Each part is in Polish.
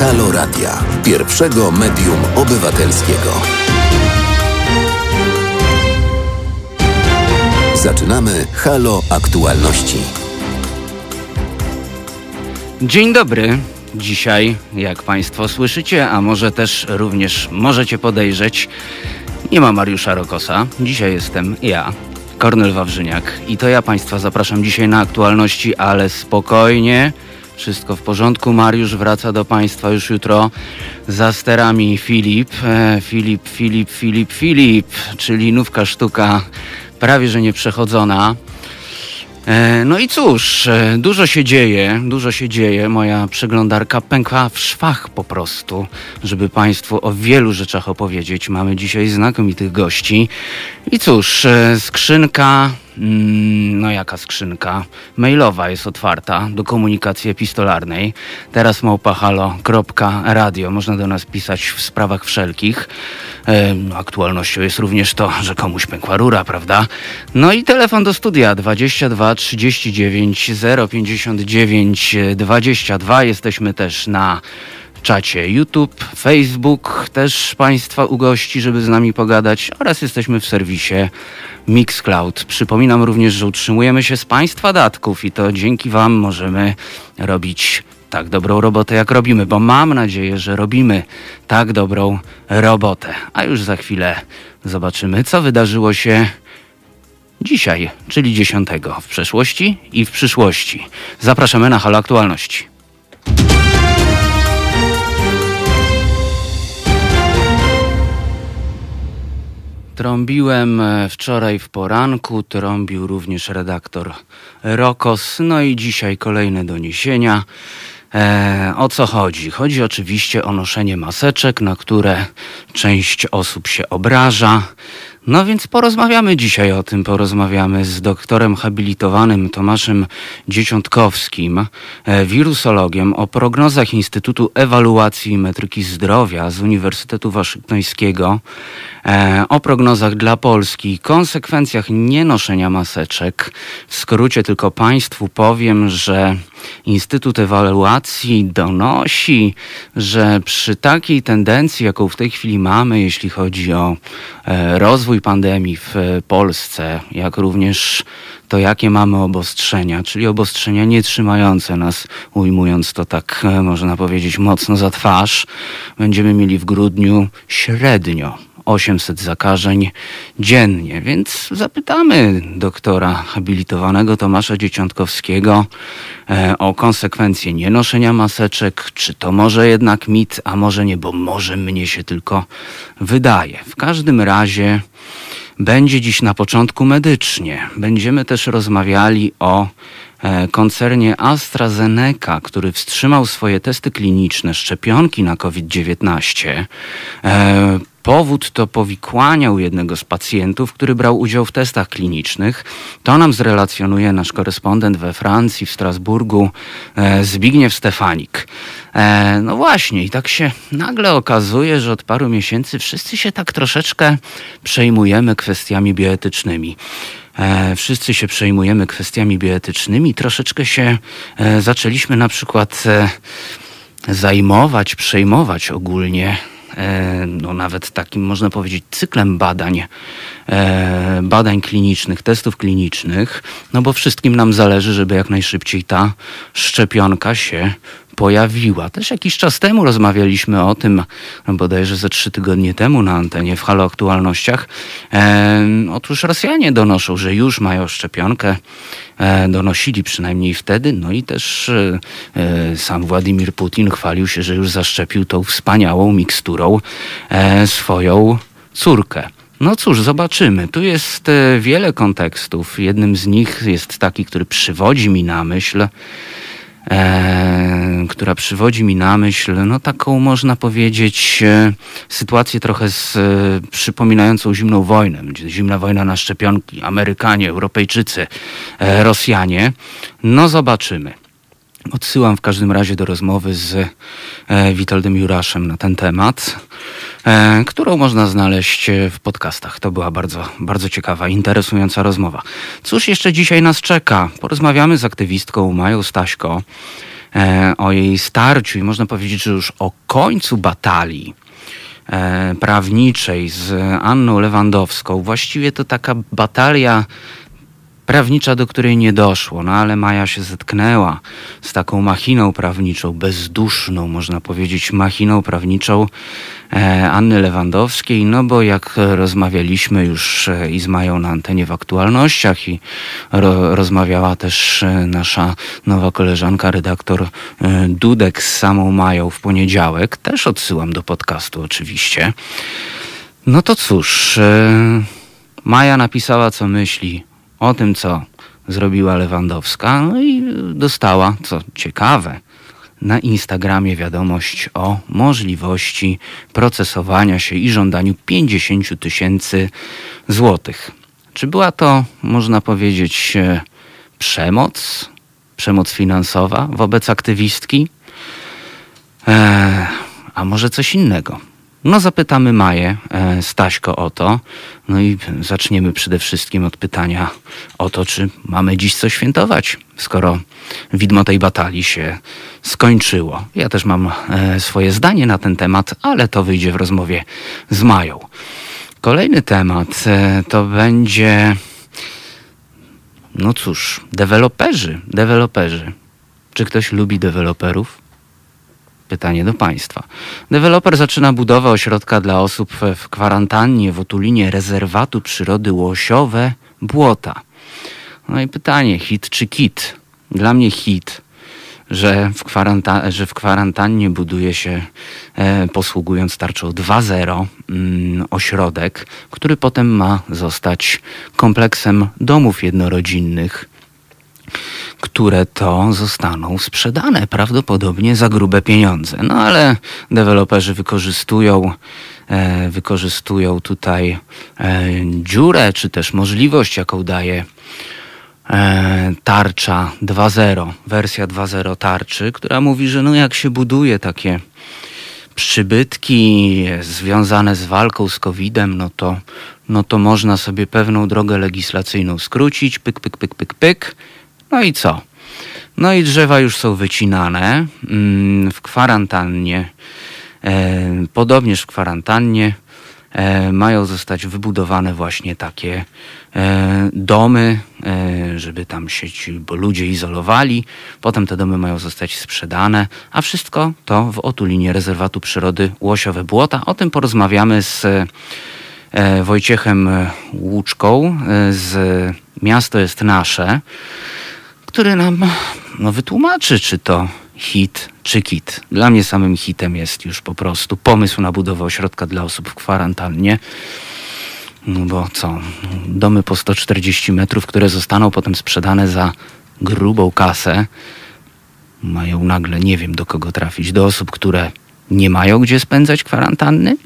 Halo Radia, pierwszego medium obywatelskiego. Zaczynamy Halo Aktualności. Dzień dobry. Dzisiaj, jak Państwo słyszycie, a może też również możecie podejrzeć, nie ma Mariusza Rokosa. Dzisiaj jestem ja, Kornel Wawrzyniak. I to ja Państwa zapraszam dzisiaj na aktualności, ale spokojnie. Wszystko w porządku. Mariusz wraca do Państwa już jutro za sterami Filip. E, Filip, Filip, Filip, Filip, czyli nówka sztuka prawie że nieprzechodzona. E, no i cóż, e, dużo się dzieje, dużo się dzieje. Moja przeglądarka pękła w szwach po prostu, żeby Państwu o wielu rzeczach opowiedzieć. Mamy dzisiaj znakomitych gości. I cóż, skrzynka no jaka skrzynka mailowa jest otwarta do komunikacji epistolarnej. Teraz małpahalo.radio. Można do nas pisać w sprawach wszelkich. E, aktualnością jest również to, że komuś pękła rura, prawda? No i telefon do studia 22 39 059 22. Jesteśmy też na czacie YouTube, Facebook też Państwa ugości, żeby z nami pogadać oraz jesteśmy w serwisie Mixcloud. Przypominam również, że utrzymujemy się z Państwa datków i to dzięki Wam możemy robić tak dobrą robotę, jak robimy, bo mam nadzieję, że robimy tak dobrą robotę. A już za chwilę zobaczymy, co wydarzyło się dzisiaj, czyli 10 w przeszłości i w przyszłości. Zapraszamy na Halo Aktualności. Trąbiłem e, wczoraj w poranku, trąbił również redaktor Rokos. No i dzisiaj kolejne doniesienia. E, o co chodzi? Chodzi oczywiście o noszenie maseczek, na które część osób się obraża. No więc porozmawiamy dzisiaj o tym. Porozmawiamy z doktorem habilitowanym Tomaszem Dzieciątkowskim, e, wirusologiem, o prognozach Instytutu Ewaluacji i Metryki Zdrowia z Uniwersytetu Waszyngtońskiego, e, o prognozach dla Polski, konsekwencjach nienoszenia maseczek. W skrócie tylko Państwu powiem, że Instytut Ewaluacji donosi, że przy takiej tendencji, jaką w tej chwili mamy, jeśli chodzi o e, rozwój pandemii w Polsce, jak również to, jakie mamy obostrzenia, czyli obostrzenia nie trzymające nas, ujmując to tak, e, można powiedzieć, mocno za twarz, będziemy mieli w grudniu średnio 800 zakażeń dziennie. Więc zapytamy doktora habilitowanego Tomasza Dzieciątkowskiego e, o konsekwencje nienoszenia maseczek. Czy to może jednak mit, a może nie, bo może mnie się tylko wydaje. W każdym razie będzie dziś na początku medycznie. Będziemy też rozmawiali o e, koncernie AstraZeneca, który wstrzymał swoje testy kliniczne szczepionki na COVID-19 Powód to powikłania u jednego z pacjentów, który brał udział w testach klinicznych. To nam zrelacjonuje nasz korespondent we Francji, w Strasburgu, e, Zbigniew Stefanik. E, no właśnie, i tak się nagle okazuje, że od paru miesięcy wszyscy się tak troszeczkę przejmujemy kwestiami bioetycznymi. E, wszyscy się przejmujemy kwestiami bioetycznymi. Troszeczkę się zaczęliśmy na przykład zajmować, przejmować ogólnie no nawet takim można powiedzieć cyklem badań, e, badań klinicznych, testów klinicznych, no bo wszystkim nam zależy, żeby jak najszybciej ta szczepionka się pojawiła. Też jakiś czas temu rozmawialiśmy o tym, bodajże ze trzy tygodnie temu na antenie w Halo Aktualnościach. E, otóż Rosjanie donoszą, że już mają szczepionkę. E, donosili przynajmniej wtedy. No i też e, e sam Władimir Putin chwalił się, że już zaszczepił tą wspaniałą miksturą e, swoją córkę. No cóż, zobaczymy. Tu jest e, wiele kontekstów. Jednym z nich jest taki, który przywodzi mi na myśl e, która przywodzi mi na myśl, no taką można powiedzieć, e, sytuację trochę z, e, przypominającą zimną wojnę. Zimna wojna na szczepionki, Amerykanie, Europejczycy, e, Rosjanie. No zobaczymy. Odsyłam w każdym razie do rozmowy z e, Witoldem Juraszem na ten temat. e, którą można znaleźć w podcastach. To była bardzo, bardzo ciekawa, interesująca rozmowa. Cóż jeszcze dzisiaj nas czeka? Porozmawiamy z aktywistką Mają Staśko e, o jej starciu i można powiedzieć, że już o końcu batalii e, prawniczej z Anną Lewandowską. Właściwie to taka batalia prawnicza, do której nie doszło, no ale Maja się zetknęła z taką machiną prawniczą, bezduszną, można powiedzieć, machiną prawniczą e, Anny Lewandowskiej, no bo jak rozmawialiśmy już e, i z Mają na antenie w aktualnościach i ro, rozmawiała też e, nasza nowa koleżanka, redaktor Dudek z samą Mają w poniedziałek, też odsyłam do podcastu oczywiście. No to cóż, Maja napisała co myśli o tym, co zrobiła Lewandowska, no i dostała, co ciekawe, na Instagramie wiadomość o możliwości procesowania się i żądaniu 50 tysięcy złotych. Czy była to, można powiedzieć, e, przemoc, przemoc finansowa wobec aktywistki? Eee, a może coś innego? No zapytamy Maję e, Staśko o to. No i zaczniemy przede wszystkim od pytania o to, czy mamy dziś co świętować, skoro widmo tej batalii się skończyło. Ja też mam e, swoje zdanie na ten temat, ale to wyjdzie w rozmowie z Mają. Kolejny temat e, to będzie, no cóż, deweloperzy. Deweloperzy. Czy ktoś lubi deweloperów? Pytanie do Państwa. Deweloper zaczyna budowę ośrodka dla osób w kwarantannie w otulinie rezerwatu przyrody Łosiowe Błota. No i pytanie, hit czy kit? Dla mnie hit, że w, kwaranta że w kwarantannie buduje się, e, posługując tarczą 2.0, mm, ośrodek, który potem ma zostać kompleksem domów jednorodzinnych które to zostaną sprzedane prawdopodobnie za grube pieniądze. No ale deweloperzy wykorzystują e, wykorzystują tutaj e, dziurę, czy też możliwość, jaką daje e, tarcza 2.0, wersja 2.0 tarczy, która mówi, że no jak się buduje takie przybytki związane z walką z COVID-em, no to, no to można sobie pewną drogę legislacyjną skrócić, pyk, pyk, pyk, pyk, pyk no i co? No i drzewa już są wycinane mm, w kwarantannie. E, podobnież w kwarantannie e, mają zostać wybudowane właśnie takie e, domy, żeby tam się ci ludzie izolowali. Potem te domy mają zostać sprzedane, a wszystko to w otulinie rezerwatu przyrody Łosiowe Błota. O tym porozmawiamy z Wojciechem Łuczką z Miasto jest Nasze który nam no, wytłumaczy, czy to hit, czy kit. Dla mnie samym hitem jest już po prostu pomysł na budowę ośrodka dla osób w kwarantannie. No bo co? Domy po 140 metrów, które zostaną potem sprzedane za grubą kasę, mają nagle, nie wiem do kogo trafić, do osób, które nie mają gdzie spędzać kwarantanny?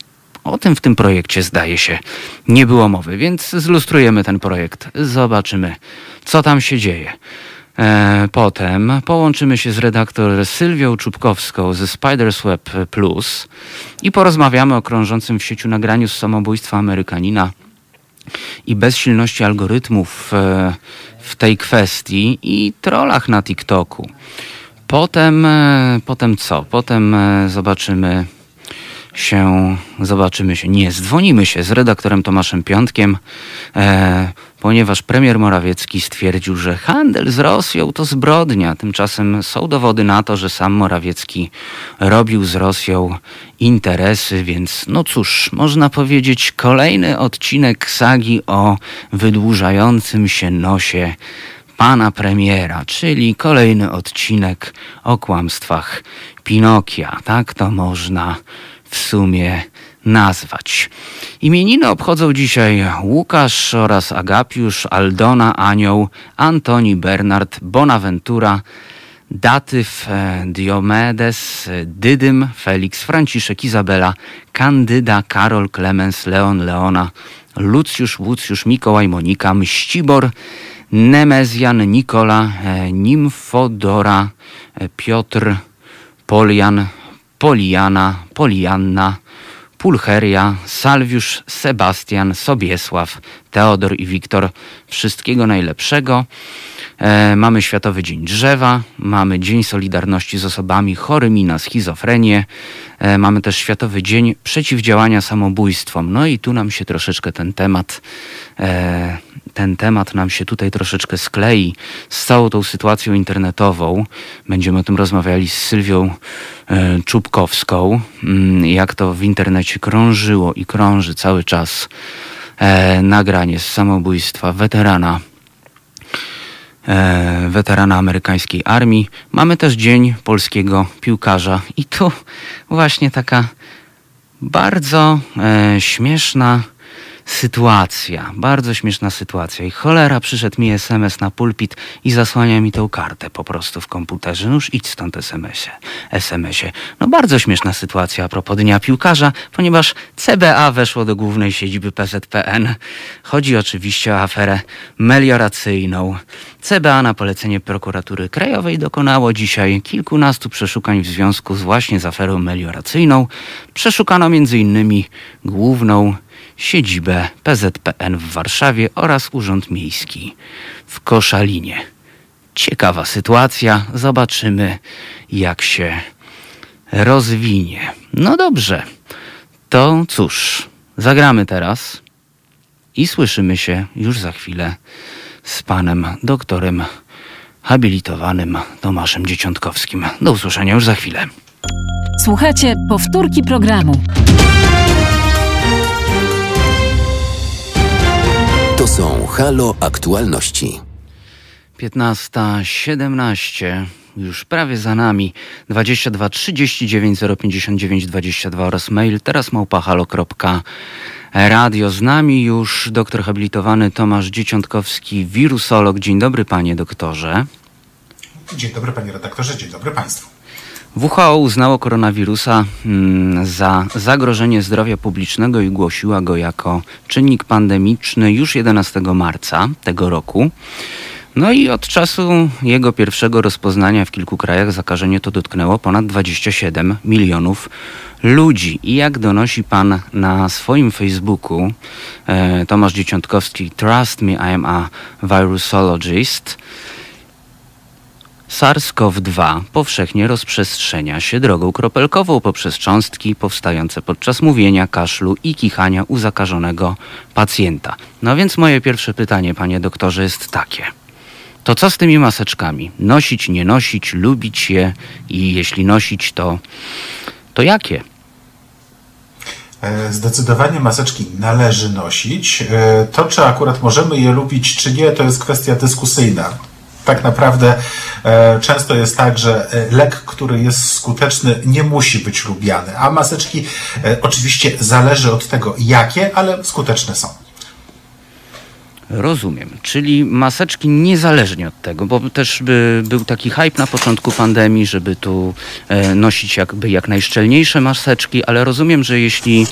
O tym w tym projekcie zdaje się nie było mowy, więc zlustrujemy ten projekt. Zobaczymy, co tam się dzieje. E, potem połączymy się z redaktor Sylwią Czubkowską ze Spiders Web Plus i porozmawiamy o krążącym w sieci nagraniu z samobójstwa Amerykanina i bezsilności algorytmów e, w tej kwestii i trollach na TikToku. Potem, e, potem co? Potem zobaczymy się, zobaczymy się, nie, dzwonimy się z redaktorem Tomaszem Piątkiem, e, ponieważ premier Morawiecki stwierdził, że handel z Rosją to zbrodnia. Tymczasem są dowody na to, że sam Morawiecki robił z Rosją interesy, więc no cóż, można powiedzieć kolejny odcinek sagi o wydłużającym się nosie pana premiera, czyli kolejny odcinek o kłamstwach Pinokia. Tak to można w sumie nazwać. Imieniny obchodzą dzisiaj Łukasz oraz Agapiusz, Aldona, Anioł, Antoni, Bernard, Bonaventura, Datyw, e, Diomedes, Dydym, Felix, Franciszek, Izabela, Kandyda, Karol, Klemens, Leon, Leona, Lucjusz, Łucjusz, Mikołaj, Monika, Mścibor, Nemezjan, Nikola, e, Nimfodora, e, Piotr, Polian, Poliana, Polianna, Pulcheria, Salwiusz, Sebastian, Sobiesław, Teodor i Wiktor. Wszystkiego najlepszego. E, mamy Światowy Dzień Drzewa, mamy Dzień Solidarności z osobami chorymi na schizofrenię, e, mamy też Światowy Dzień Przeciwdziałania Samobójstwom. No i tu nam się troszeczkę ten temat, e, ten temat nam się tutaj troszeczkę sklei z całą tą sytuacją internetową. Będziemy o tym rozmawiali z Sylwią e, Czubkowską, mm, jak to w internecie krążyło i krąży cały czas e, nagranie z samobójstwa weterana e, weterana amerykańskiej armii. Mamy też Dzień Polskiego Piłkarza i tu właśnie taka bardzo e, śmieszna sytuacja, bardzo śmieszna sytuacja. I cholera, przyszedł mi SMS na pulpit i zasłania mi tą kartę po prostu w komputerze. No już idź stąd SMS-ie. SMS-ie. No bardzo śmieszna sytuacja a propos Dnia Piłkarza, ponieważ CBA weszło do głównej siedziby PZPN. Chodzi oczywiście o aferę melioracyjną. CBA na polecenie prokuratury krajowej dokonało dzisiaj kilkunastu przeszukań w związku z właśnie z aferą melioracyjną. Przeszukano m.in. główną siedzibę PZPN w Warszawie oraz Urząd Miejski w Koszalinie. Ciekawa sytuacja, zobaczymy jak się rozwinie. No dobrze, to cóż, zagramy teraz i słyszymy się już za chwilę z panem doktorem habilitowanym Tomaszem Dzieciątkowskim. Do usłyszenia już za chwilę. Słuchajcie powtórki programu. To są Halo Aktualności. 15.17 już prawie za nami 22 39 059 22 oraz mail teraz małpahalo.radio z nami już doktor habilitowany Tomasz Dzieciątkowski wirusolog. Dzień dobry panie doktorze. Dzień dobry panie redaktorze, dzień dobry państwu. WHO uznało koronawirusa mm, za zagrożenie zdrowia publicznego i głosiła go jako czynnik pandemiczny już 11 marca tego roku. No i od czasu jego pierwszego rozpoznania w kilku krajach zakażenie to dotknęło ponad 27 milionów ludzi. I jak donosi pan na swoim Facebooku e, Tomasz Dzieciątkowski, Trust me, I am a virusologist. SARS-CoV-2 powszechnie rozprzestrzenia się drogą kropelkową poprzez cząstki powstające podczas mówienia, kaszlu i kichania u zakażonego pacjenta. No więc moje pierwsze pytanie, panie doktorze, jest takie. To co z tymi maseczkami? Nosić, nie nosić, lubić je i jeśli nosić, to, to jakie? E, zdecydowanie maseczki należy nosić. E, to, czy akurat możemy je lubić, czy nie, to jest kwestia dyskusyjna tak naprawdę e, często jest tak, że e, lek, który jest skuteczny, nie musi być lubiany, a maseczki e, oczywiście zależy od tego, jakie, ale skuteczne są. Rozumiem. Czyli maseczki niezależnie od tego, bo też by, był taki hype na początku pandemii, żeby tu nosić jakby jak najszczelniejsze maseczki, ale rozumiem, że jeśli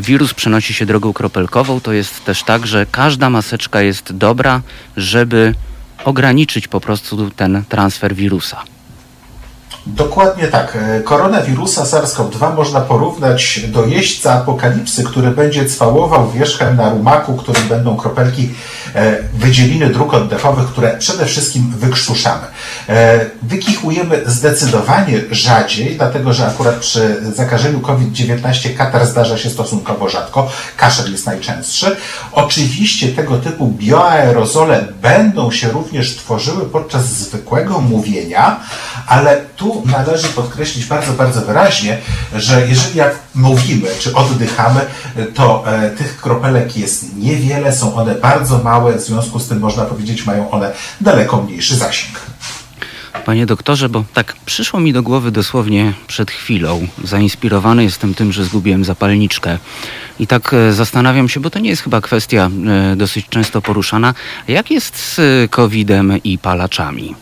wirus przenosi się drogą kropelkową, to jest też tak, że każda maseczka jest dobra, żeby ograniczyć po prostu ten transfer wirusa. Dokładnie tak. E, koronawirusa SARS-CoV-2 można porównać do jeźdźca apokalipsy, który będzie cwałował wierzchem na rumaku, którym będą kropelki e, wydzieliny dróg oddechowych, które przede wszystkim wykrztuszamy. E, wykichujemy zdecydowanie rzadziej, dlatego że akurat przy zakażeniu COVID-19 katar zdarza się stosunkowo rzadko, kaszel jest najczęstszy. Oczywiście tego typu bioaerozole będą się również tworzyły podczas zwykłego mówienia, ale tu należy podkreślić bardzo, bardzo wyraźnie, że jeżeli jak mówimy czy oddychamy, to e, tych kropelek jest niewiele, są one bardzo małe, w związku z tym można powiedzieć, mają one daleko mniejszy zasięg. Panie doktorze, bo tak przyszło mi do głowy dosłownie przed chwilą. Zainspirowany jestem tym, że zgubiłem zapalniczkę. I tak e, zastanawiam się, bo to nie jest chyba kwestia e, dosyć często poruszana. Jak jest z COVID-em i palaczami?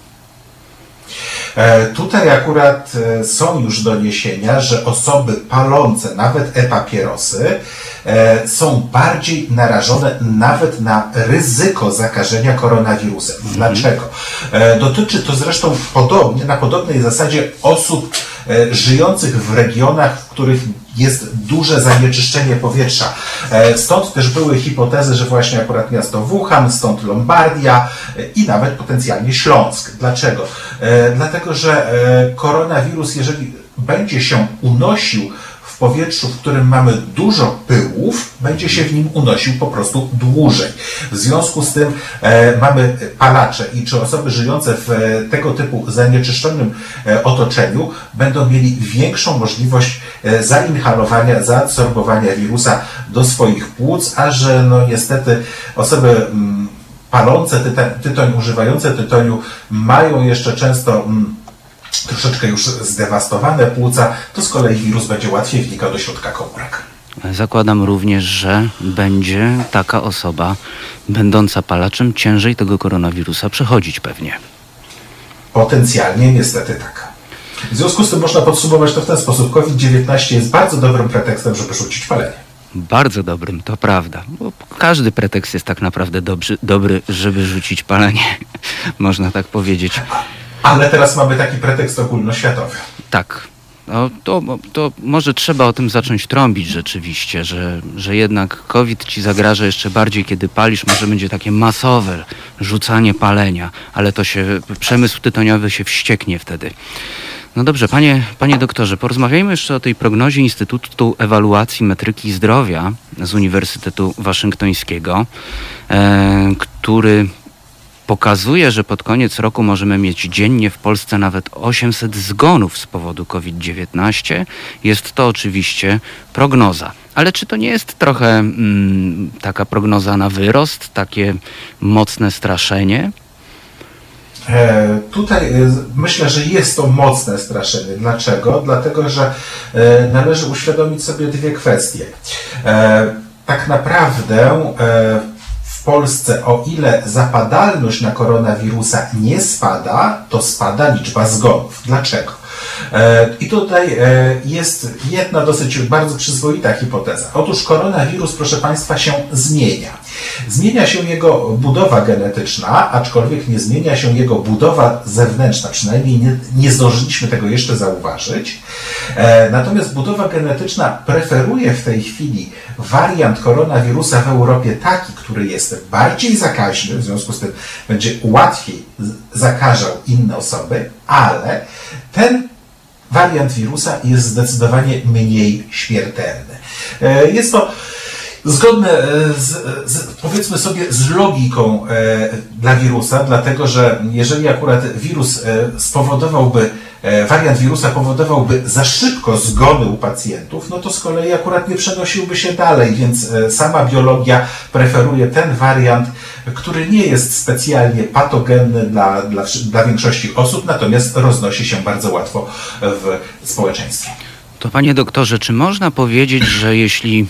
E, tutaj akurat e, są już doniesienia, że osoby palące nawet e-papierosy e, są bardziej narażone nawet na ryzyko zakażenia koronawirusem. Mhm. Dlaczego? Dotyczy to zresztą podobnie, na podobnej zasadzie osób żyjących w regionach, w których jest duże zanieczyszczenie powietrza. Stąd też były hipotezy, że właśnie akurat miasto Wuhan, stąd Lombardia i nawet potencjalnie Śląsk. Dlaczego? Dlatego, że koronawirus, jeżeli będzie się unosił w powietrzu, w którym mamy dużo pyłów, będzie się w nim unosił po prostu dłużej. W związku z tym e, mamy palacze i czy osoby żyjące w e, tego typu zanieczyszczonym e, otoczeniu będą mieli większą możliwość e, zainhalowania, zaabsorbowania wirusa do swoich płuc, a że no niestety osoby mm, palące tytoń, tytoń, używające tytoniu mają jeszcze często mm, troszeczkę już zdewastowane płuca, to z kolei wirus będzie łatwiej wnikał do środka komórek. Zakładam również, że będzie taka osoba będąca palaczem ciężej tego koronawirusa przechodzić pewnie. Potencjalnie niestety tak. W związku z tym można podsumować to w ten sposób. COVID-19 jest bardzo dobrym pretekstem, żeby rzucić palenie. Bardzo dobrym, to prawda. Bo każdy pretekst jest tak naprawdę dobry, dobry żeby rzucić palenie, można tak powiedzieć. Ale teraz mamy taki pretekst ogólnoświatowy. Tak. No, to, to może trzeba o tym zacząć trąbić rzeczywiście, że, że jednak COVID ci zagraża jeszcze bardziej, kiedy palisz. Może będzie takie masowe rzucanie palenia, ale to się, przemysł tytoniowy się wścieknie wtedy. No dobrze, panie, panie doktorze, porozmawiajmy jeszcze o tej prognozie Instytutu Ewaluacji Metryki Zdrowia z Uniwersytetu Waszyngtońskiego, e, który pokazuje, że pod koniec roku możemy mieć dziennie w Polsce nawet 800 zgonów z powodu COVID-19. Jest to oczywiście prognoza. Ale czy to nie jest trochę mm, taka prognoza na wyrost, takie mocne straszenie? E, tutaj e, myślę, że jest to mocne straszenie. Dlaczego? Dlatego, że e, należy uświadomić sobie dwie kwestie. Tak naprawdę Polsce, o ile zapadalność na koronawirusa nie spada, to spada liczba zgonów. Dlaczego? E, I tutaj e, jest jedna dosyć bardzo przyzwoita hipoteza. Otóż koronawirus, proszę Państwa, się zmienia. Zmienia się jego budowa genetyczna, aczkolwiek nie zmienia się jego budowa zewnętrzna, przynajmniej nie, nie zdążyliśmy tego jeszcze zauważyć. E, natomiast budowa genetyczna preferuje w tej chwili wariant koronawirusa w Europie taki, który jest bardziej zakaźny, w związku z tym będzie łatwiej zakażał inne osoby, ale ten wariant wirusa jest zdecydowanie mniej śmiertelny. E, jest to zgodne e, z, z, powiedzmy sobie z logiką e, dla wirusa, dlatego że jeżeli akurat wirus spowodowałby wariant wirusa powodowałby za szybko zgony u pacjentów, no to z kolei akurat nie przenosiłby się dalej, więc sama biologia preferuje ten wariant, który nie jest specjalnie patogenny dla, dla, dla większości osób, natomiast roznosi się bardzo łatwo w społeczeństwie. To panie doktorze, czy można powiedzieć, że jeśli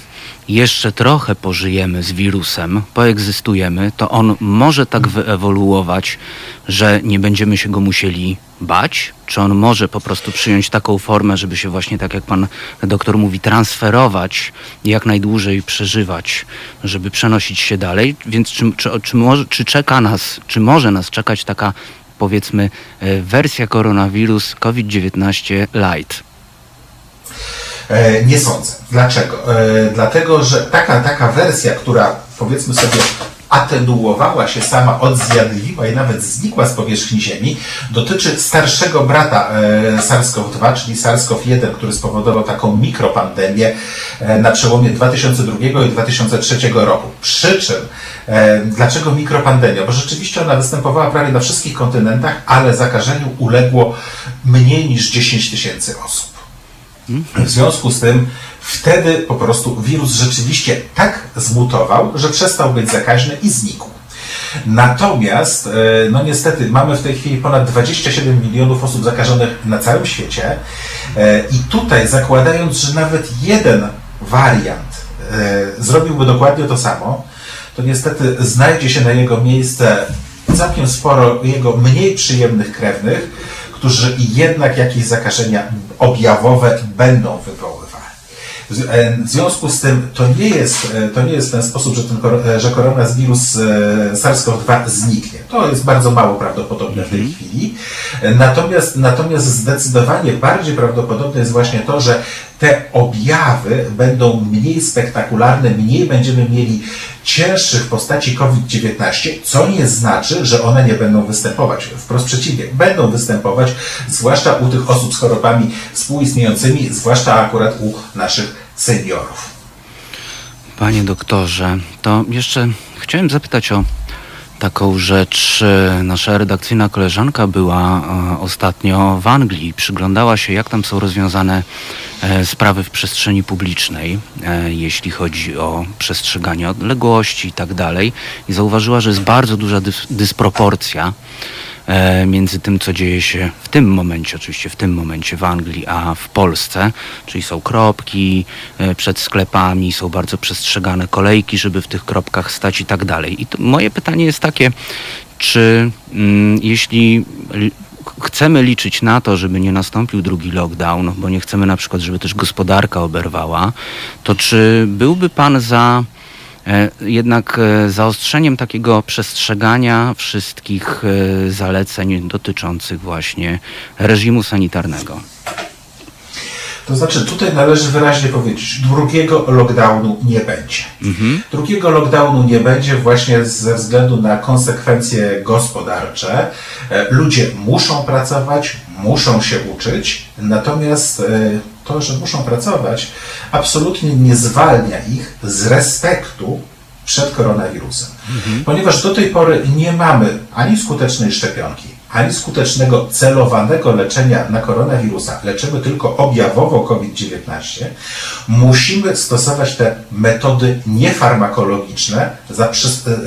jeszcze trochę pożyjemy z wirusem, poegzystujemy, to on może tak wyewoluować, że nie będziemy się go musieli bać? Czy on może po prostu przyjąć taką formę, żeby się właśnie, tak jak pan doktor mówi, transferować jak najdłużej przeżywać, żeby przenosić się dalej? Więc czy, czy, czy, może, czy czeka nas, czy może nas czekać taka powiedzmy e, wersja koronawirus COVID-19 light? E, nie sądzę. Dlaczego? E, dlatego, że taka, taka wersja, która powiedzmy sobie atenuowała się sama, odzjadliwa i nawet znikła z powierzchni Ziemi, dotyczy starszego brata e, SARS-CoV-2, czyli SARS-CoV-1, który spowodował taką mikropandemię na przełomie 2002 i 2003 roku. Przy czym, dlaczego mikropandemia? Bo rzeczywiście ona występowała prawie na wszystkich kontynentach, ale zakażeniu uległo mniej niż 10 tysięcy osób. W związku z tym wtedy po prostu wirus rzeczywiście tak zmutował, że przestał być zakaźny i znikł. Natomiast, e, no niestety, mamy w tej chwili ponad 27 milionów osób zakażonych na całym świecie e, i tutaj zakładając, że nawet jeden wariant e, zrobiłby dokładnie to samo, to niestety znajdzie się na jego miejsce całkiem sporo jego mniej przyjemnych krewnych, którzy jednak jakieś zakażenia objawowe będą wywoływali. W związku z tym to nie jest, to nie jest w ten sposób, że, ten, że koronawirus SARS-CoV-2 zniknie. To jest bardzo mało prawdopodobne w tej mhm. chwili. Natomiast, natomiast zdecydowanie bardziej prawdopodobne jest właśnie to, że te objawy będą mniej spektakularne, mniej będziemy mieli cięższych postaci COVID-19, co nie znaczy, że one nie będą występować. Wprost przeciwnie, będą występować, zwłaszcza u tych osób z chorobami współistniejącymi, zwłaszcza akurat u naszych seniorów. Panie doktorze, to jeszcze chciałem zapytać o taką rzecz. Nasza redakcyjna koleżanka była e, ostatnio w Anglii. Przyglądała się, jak tam są rozwiązane e, sprawy w przestrzeni publicznej, e, jeśli chodzi o przestrzeganie odległości i tak dalej. I zauważyła, że jest bardzo duża dysproporcja E, między tym, co dzieje się w tym momencie, oczywiście w tym momencie w Anglii, a w Polsce. Czyli są kropki e, przed sklepami, są bardzo przestrzegane kolejki, żeby w tych kropkach stać i tak dalej. I moje pytanie jest takie, czy mm, jeśli chcemy liczyć na to, żeby nie nastąpił drugi lockdown, bo nie chcemy na przykład, żeby też gospodarka oberwała, to czy byłby Pan za E, jednak e, zaostrzeniem takiego przestrzegania wszystkich e, zaleceń dotyczących właśnie reżimu sanitarnego. To znaczy, tutaj należy wyraźnie powiedzieć, drugiego lockdownu nie będzie. Mhm. Drugiego lockdownu nie będzie właśnie ze względu na konsekwencje gospodarcze. Ludzie muszą pracować, muszą się uczyć, natomiast to, że muszą pracować, absolutnie nie zwalnia ich z respektu przed koronawirusem. Mhm. Ponieważ do tej pory nie mamy ani skutecznej szczepionki, ani skutecznego celowanego leczenia na koronawirusa, leczymy tylko objawowo COVID-19, musimy stosować te metody niefarmakologiczne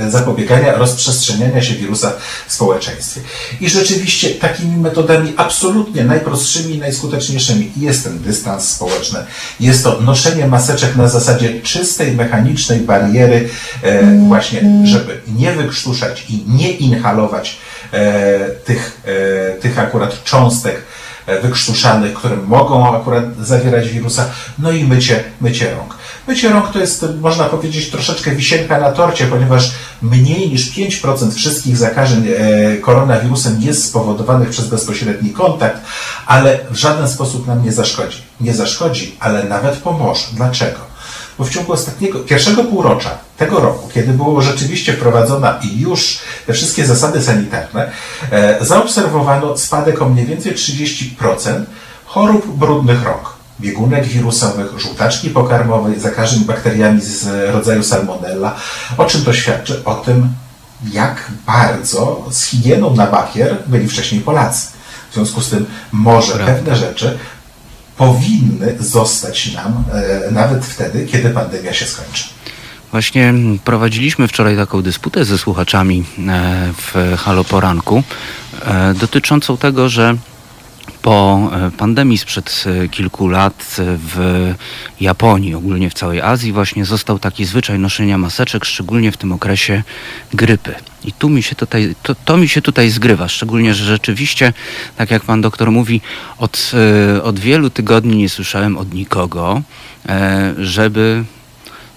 zapobiegania rozprzestrzeniania się wirusa w społeczeństwie. I rzeczywiście takimi metodami absolutnie najprostszymi i najskuteczniejszymi jest ten dystans społeczny. Jest to noszenie maseczek na zasadzie czystej, mechanicznej bariery, e, właśnie, żeby nie wykrztuszać i nie inhalować E, tych, e, tych akurat cząstek e, wykrztuszanych, które mogą akurat zawierać wirusa, no i mycie, mycie rąk. Mycie rąk to jest, można powiedzieć, troszeczkę wisienka na torcie, ponieważ mniej niż 5% wszystkich zakażeń koronawirusem jest spowodowanych przez bezpośredni kontakt, ale w żaden sposób nam nie zaszkodzi. Nie zaszkodzi, ale nawet pomoże. Dlaczego? bo w ciągu ostatniego, pierwszego półrocza tego roku, kiedy było rzeczywiście wprowadzona i już te wszystkie zasady sanitarne, e, zaobserwowano spadek o mniej więcej 30% chorób brudnych rąk biegunek wirusowych, żółtaczki pokarmowej, zakażeń bakteriami z rodzaju salmonella. O czym to świadczy? O tym, jak bardzo z higieną na bakier byli wcześniej Polacy. W związku z tym może Prawda. pewne rzeczy powinny zostać nam e, nawet wtedy, kiedy pandemia się skończy. Właśnie prowadziliśmy wczoraj taką dysputę ze słuchaczami e, w Halo Poranku e, dotyczącą tego, że po pandemii sprzed kilku lat w Japonii, ogólnie w całej Azji, właśnie został taki zwyczaj noszenia maseczek, szczególnie w tym okresie grypy. I tu mi się tutaj, to, to mi się tutaj zgrywa, szczególnie, że rzeczywiście, tak jak pan doktor mówi, od, e, od wielu tygodni nie słyszałem od nikogo, e, żeby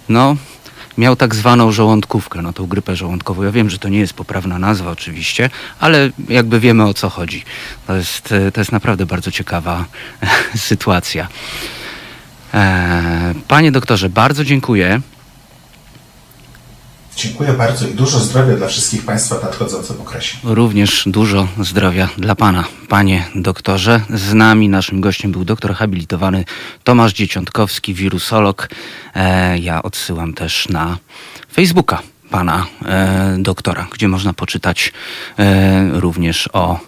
no, miał tak zwaną żołądkówkę, no tą grypę żołądkową. Ja wiem, że to nie jest poprawna nazwa oczywiście, ale jakby wiemy o co chodzi. To jest, e, to jest naprawdę bardzo ciekawa sytuacja. Panie doktorze, bardzo dziękuję. Dziękuję bardzo i dużo zdrowia dla wszystkich Państwa w nadchodzącym okresie. Również dużo zdrowia dla Pana, Panie doktorze. Z nami naszym gościem był doktor habilitowany Tomasz Dzieciątkowski, wirusolog. E, ja odsyłam też na Facebooka pana e, doktora, gdzie można poczytać e, również o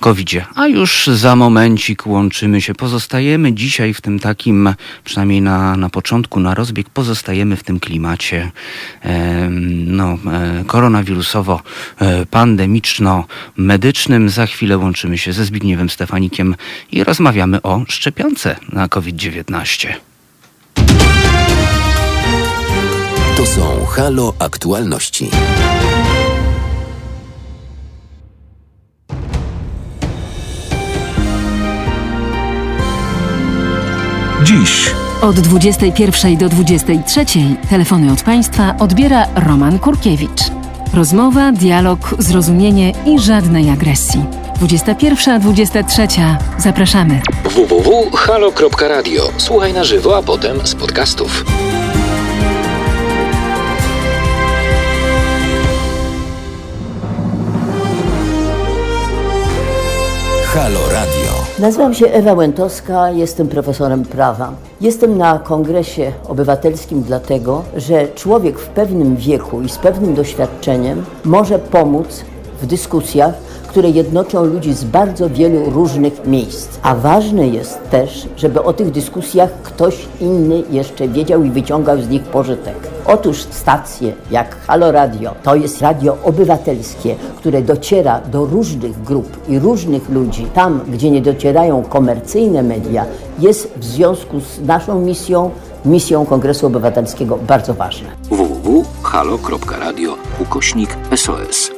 COVID-zie. A już za momencik łączymy się. Pozostajemy dzisiaj w tym takim, przynajmniej na, na początku, na rozbieg, pozostajemy w tym klimacie e, no, e, koronawirusowo-pandemiczno-medycznym. Za chwilę łączymy się ze Zbigniewem Stefanikiem i rozmawiamy o szczepionce na COVID-19. To są Halo Aktualności. Dziś. Od 21 do 23 telefony od Państwa odbiera Roman Kurkiewicz. Rozmowa, dialog, zrozumienie i żadnej agresji. 21-23. Zapraszamy. www.halo.radio. Słuchaj na żywo, a potem z podcastów. Halo Radio. Nazywam się Ewa Łętowska, jestem profesorem prawa. Jestem na kongresie obywatelskim dlatego, że człowiek w pewnym wieku i z pewnym doświadczeniem może pomóc w dyskusjach, które jednoczą ludzi z bardzo wielu różnych miejsc. A ważne jest też, żeby o tych dyskusjach ktoś inny jeszcze wiedział i wyciągał z nich pożytek. Otóż stacje jak Halo Radio to jest radio obywatelskie, które dociera do różnych grup i różnych ludzi. Tam, gdzie nie docierają komercyjne media, jest w związku z naszą misją, misją Kongresu Obywatelskiego bardzo ważne. www.halo.radio ukośnik SOS.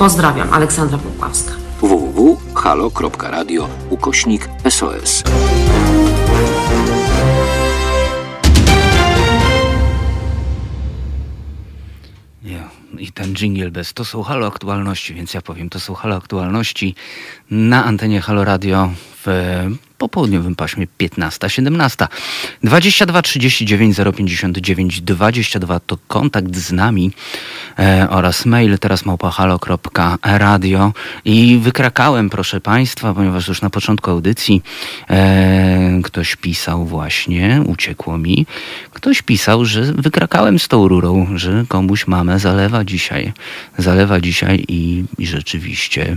Pozdrawiam, Aleksandra Popławska. www.halo.radio ukośnik SOS. Nie. I ten jingle bez. To są Halo Aktualności, więc ja powiem, to są Halo Aktualności na antenie Halo Radio w popołudniowym paśmie 15-17. 22 39 059 22 to kontakt z nami e, oraz mail teraz małpahalo.radio i wykrakałem, proszę Państwa, ponieważ już na początku audycji e, ktoś pisał właśnie, uciekło mi, ktoś pisał, że wykrakałem z tą rurą, że komuś mamę zalewa dzisiaj. Zalewa dzisiaj i, i rzeczywiście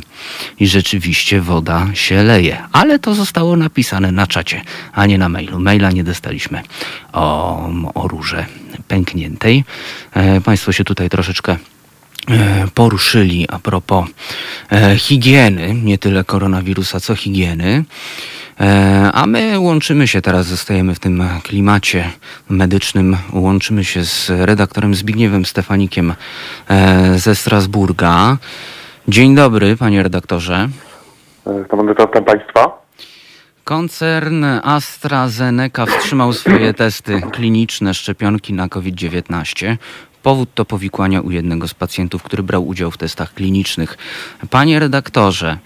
i rzeczywiście woda się leje. Ale to zostało napisane na czacie, a nie na mailu. Maila nie dostaliśmy o, o rurze pękniętej. E, państwo się tutaj troszeczkę e, poruszyli a propos e, higieny, nie tyle koronawirusa, co higieny. E, A my łączymy się teraz, zostajemy w tym klimacie medycznym, łączymy się z redaktorem Zbigniewem Stefanikiem ze Strasburga. Dzień dobry, panie redaktorze. Witam Państwa. Koncern AstraZeneca wstrzymał swoje testy kliniczne szczepionki na COVID-19. Powód to powikłania u jednego z pacjentów, który brał udział w testach klinicznych. Panie redaktorze,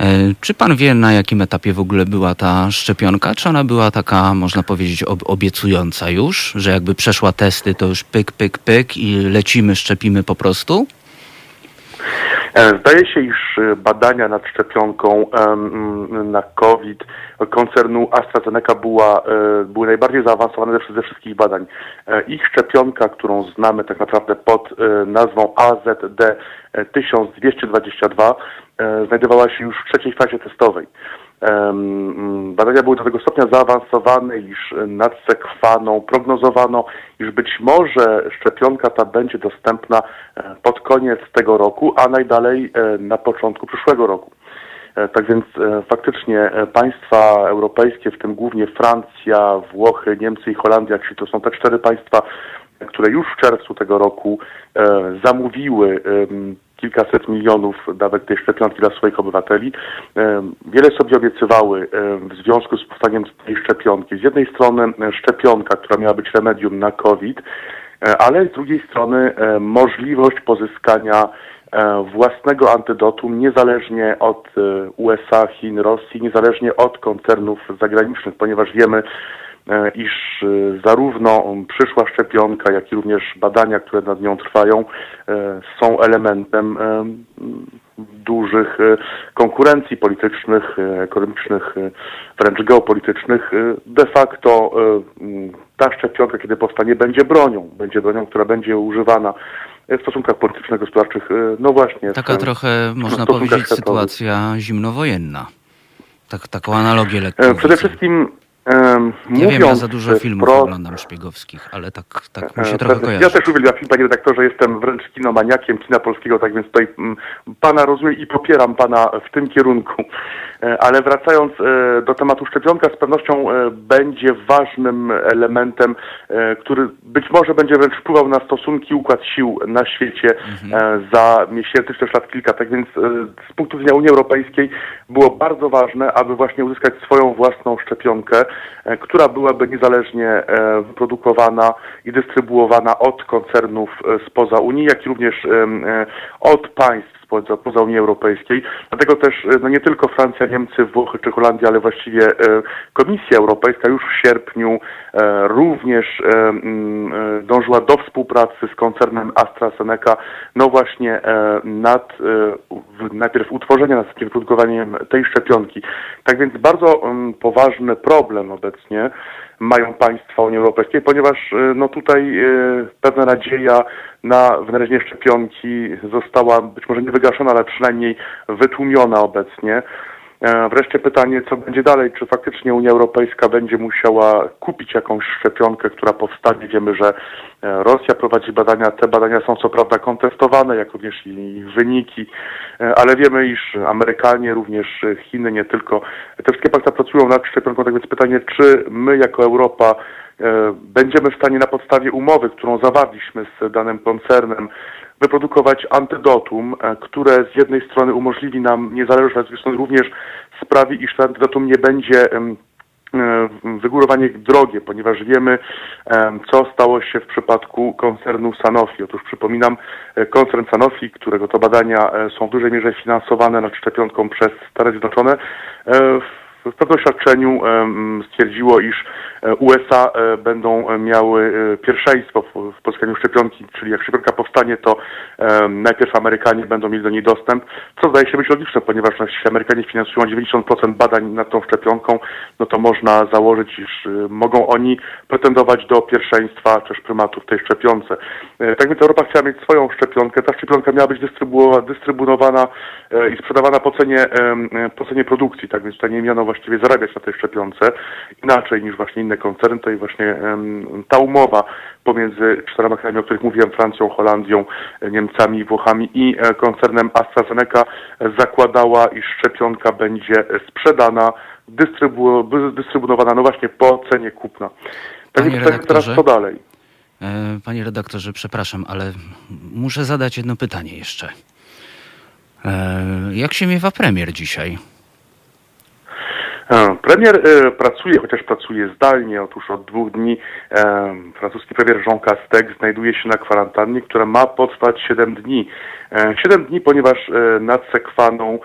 e, czy pan wie, na jakim etapie w ogóle była ta szczepionka? Czy ona była taka, można powiedzieć, ob- obiecująca już, że jakby przeszła testy, to już pyk, pyk, pyk i lecimy, szczepimy po prostu? E, Zdaje się, iż e, badania nad szczepionką na COVID koncernu AstraZeneca była, e, były najbardziej zaawansowane ze- wszystkich badań. Ich szczepionka, którą znamy tak naprawdę pod nazwą AZD 1222, e, znajdowała się już w trzeciej fazie testowej. Badania były do tego stopnia zaawansowane, iż nad sekwaną prognozowano, iż być może szczepionka ta będzie dostępna e, pod koniec tego roku, a najdalej e, na początku przyszłego roku. E, Tak więc faktycznie państwa europejskie, w tym głównie Francja, Włochy, Niemcy i Holandia, czyli to są te cztery państwa, które już w czerwcu tego roku zamówiły kilkaset milionów dawek tej szczepionki dla swoich obywateli. Wiele sobie obiecywały w związku z powstaniem tej szczepionki. Z jednej strony szczepionka, która miała być remedium na COVID, e, ale z drugiej strony możliwość pozyskania e, własnego antydotum niezależnie od e, USA, Chin, Rosji, niezależnie od koncernów zagranicznych, ponieważ wiemy, iż e, zarówno przyszła szczepionka, jak i również badania, które nad nią trwają, e, są elementem e, dużych e, konkurencji politycznych, e, ekonomicznych, e, wręcz geopolitycznych. E, De facto e, ta szczepionka, kiedy powstanie, będzie bronią. Będzie bronią, która będzie używana w stosunkach politycznych, gospodarczych, no właśnie. Taka w, trochę, można powiedzieć, sytuacja zimnowojenna. Tak, taką analogię lekką. Przede wszystkim Ja wiem, ja za dużo filmów pro... oglądam szpiegowskich, ale tak, tak mi się trochę kojarzy. Ja też uwielbiam film, panie redaktorze, jestem wręcz kinomaniakiem kina polskiego, tak więc tutaj m, pana rozumiem i popieram pana w tym kierunku. E, ale wracając e, do tematu szczepionka, z pewnością e, będzie ważnym elementem, który być może będzie wręcz wpływał na stosunki, układ sił na świecie mhm. za miesięcy czy też lat kilka. Tak więc z punktu widzenia Unii Europejskiej było bardzo ważne, aby właśnie uzyskać swoją własną szczepionkę, która byłaby niezależnie wyprodukowana i dystrybuowana od koncernów spoza Unii, jak i również od państw poza, poza Unii Europejskiej. Dlatego też e, no nie tylko Francja, Niemcy, Włochy czy Holandia, ale właściwie e, Komisja Europejska już w sierpniu e, również dążyła do współpracy z koncernem AstraZeneca, no właśnie nad najpierw utworzeniem, następnie wyprodukowaniem tej szczepionki. Tak więc bardzo poważny problem obecnie mają państwa Unii Europejskiej, ponieważ y, no tutaj y, pewna nadzieja na wynalezienie szczepionki została być może nie wygaszona, ale przynajmniej wytłumiona obecnie. E, wreszcie pytanie, co będzie dalej? Czy faktycznie Unia Europejska będzie musiała kupić jakąś szczepionkę, która powstanie? Wiemy, że e, Rosja prowadzi badania. Te badania są co prawda kontestowane, jak również i wyniki, e, ale wiemy, iż Amerykanie, również Chiny, nie tylko, te wszystkie państwa pracują nad szczepionką. Tak więc pytanie, czy my jako Europa będziemy w stanie na podstawie umowy, którą zawarliśmy z danym koncernem, wyprodukować antydotum, e, które z jednej strony umożliwi nam niezależność, a z drugiej strony również sprawi, iż to antydotum nie będzie e, wygórowanie drogie, ponieważ wiemy, co stało się w przypadku koncernu Sanofi. Otóż przypominam, e, koncern Sanofi, którego to badania są w dużej mierze finansowane nad szczepionką przez Stany Zjednoczone, w pewnym oświadczeniu stwierdziło, iż USA e, będą miały e, pierwszeństwo w pozyskaniu szczepionki, czyli jak szczepionka powstanie, to najpierw Amerykanie będą mieli do niej dostęp, co zdaje się być logiczne, ponieważ no, jeśli Amerykanie finansują 90% badań nad tą szczepionką, no to można założyć, iż mogą oni pretendować do pierwszeństwa czy prymatu w tej szczepionce. Tak więc Europa chciała mieć swoją szczepionkę. Ta szczepionka miała być dystrybuowana i sprzedawana po cenie, po cenie produkcji, tak więc tutaj nie miano właściwie zarabiać na tej szczepionce inaczej niż właśnie inne koncerny. To i właśnie ta umowa pomiędzy czterema krajami, o których mówiłem, Francją, Holandią, Niemcami, Włochami i e, koncernem AstraZeneca zakładała, iż szczepionka będzie sprzedana, dystrybu dystrybuowana no właśnie po cenie kupna. Tak Panie redaktorze, teraz co dalej? E, panie redaktorze, przepraszam, ale muszę zadać jedno pytanie jeszcze. E, jak się miewa premier dzisiaj? E, premier e, pracuje, chociaż pracuje zdalnie. Otóż od dwóch dni e, francuski premier Jean Castex znajduje się na kwarantannie, która ma potrwać 7 dni. 7 dni, ponieważ nad Sekwaną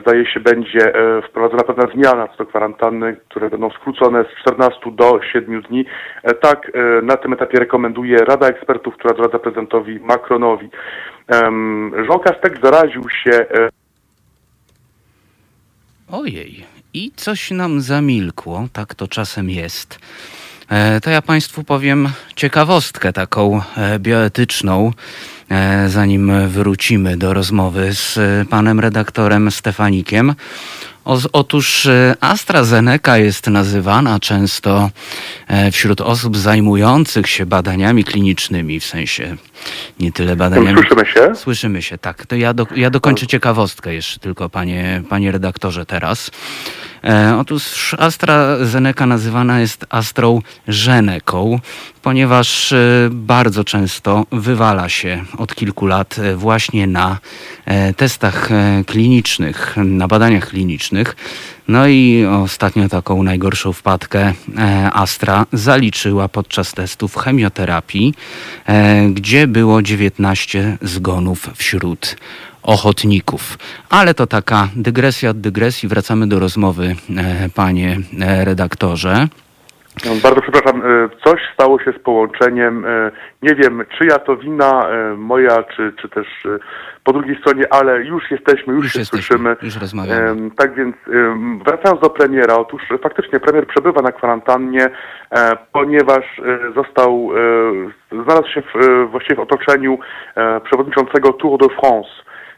zdaje się będzie wprowadzona pewna zmiana co do kwarantanny, które będą skrócone z 14 do 7 dni. Tak na tym etapie rekomenduje Rada Ekspertów, która doradza prezydentowi Macronowi. Jean Castex zaraził się Ojej, i coś nam zamilkło, tak to czasem jest. E, to ja Państwu powiem ciekawostkę taką e, bioetyczną, e, zanim wrócimy do rozmowy z panem redaktorem Stefanikiem. Otóż AstraZeneca jest nazywana często wśród osób zajmujących się badaniami klinicznymi, w sensie nie tyle badaniami. Słyszymy się? Słyszymy się, tak. To ja, do, ja dokończę ciekawostkę jeszcze tylko, panie, panie redaktorze, teraz. E, otóż AstraZeneca nazywana jest AstraZeneką, ponieważ e, bardzo często wywala się od kilku lat e, właśnie na testach klinicznych, na badaniach klinicznych. No i ostatnio taką najgorszą wpadkę Astra zaliczyła podczas testów chemioterapii, gdzie było 19 zgonów wśród ochotników. Ale to taka dygresja od dygresji. Wracamy do rozmowy, e, panie e, redaktorze. No, bardzo przepraszam, e, coś stało się z połączeniem. e, Nie wiem, czyja to wina, e, moja, czy, czy też po drugiej stronie, ale już jesteśmy, już, Już się jesteśmy, słyszymy. już rozmawiamy. Tak więc wracając do premiera, otóż faktycznie premier przebywa na kwarantannie, e, ponieważ e, został, e, znalazł się w, właściwie w otoczeniu przewodniczącego Tour de France.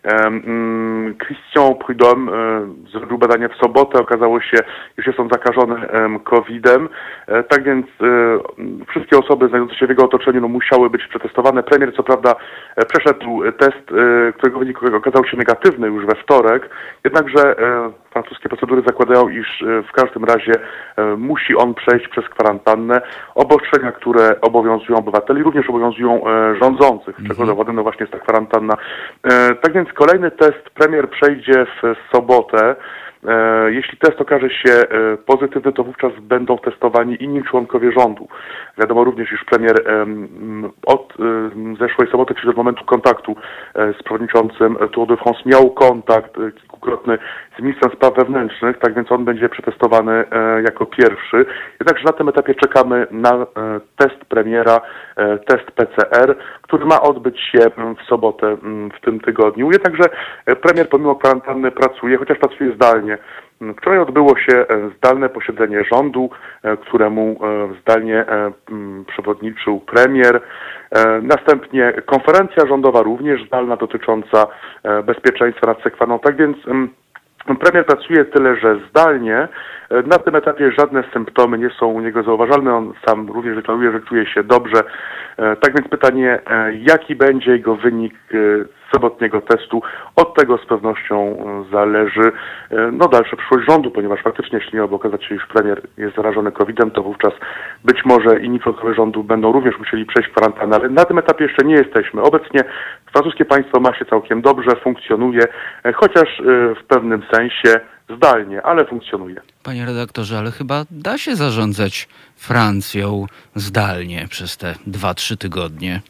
Em, mm, Christian Prudhomme e, zrobił badanie w sobotę, okazało się, że zakażony em, COVID-em. E, Tak więc e, wszystkie osoby znajdujące się w jego otoczeniu no, musiały być przetestowane. Premier co prawda e, przeszedł test, e, którego wynik okazał się negatywny już we wtorek, jednakże e, francuskie procedury zakładają, iż e, w każdym razie e, musi on przejść przez kwarantannę. Obostrzenia, które obowiązują obywateli, również obowiązują e, rządzących, czego dowodem no właśnie jest ta kwarantanna. Tak więc kolejny test premier przejdzie w sobotę. Jeśli test okaże się pozytywny, to wówczas będą testowani inni członkowie rządu. Wiadomo również, iż premier em, od zeszłej soboty, czyli od momentu kontaktu z przewodniczącym Tour de France miał kontakt kilkukrotny z ministrem spraw wewnętrznych, tak więc on będzie przetestowany e, jako pierwszy. Jednakże na tym etapie czekamy na e, test premiera, e, test PCR, który ma odbyć się m, w sobotę m, w tym tygodniu. Jednakże premier pomimo kwarantanny pracuje, chociaż pracuje zdalnie. M, Wczoraj odbyło się zdalne posiedzenie rządu, któremu zdalnie przewodniczył premier. Następnie konferencja rządowa również zdalna dotycząca bezpieczeństwa nad sekwaną. Tak więc Premier pracuje tyle, że zdalnie. E, Na tym etapie żadne symptomy nie są u niego zauważalne. On sam również deklaruje, że czuje się dobrze. E, Tak więc pytanie, e, jaki będzie jego wynik sobotniego testu? Od tego z pewnością e, zależy e, no, dalsza przyszłość rządu, ponieważ faktycznie, jeśli miałoby okazać się, iż premier jest zarażony COVID-em, to wówczas być może inni członkowie rządu będą również musieli przejść kwarantannę, ale na tym etapie jeszcze nie jesteśmy. Obecnie francuskie państwo ma się całkiem dobrze, funkcjonuje, e, chociaż w pewnym sensie zdalnie, ale funkcjonuje. Panie redaktorze, ale chyba da się zarządzać Francją zdalnie przez te 2-3 tygodnie.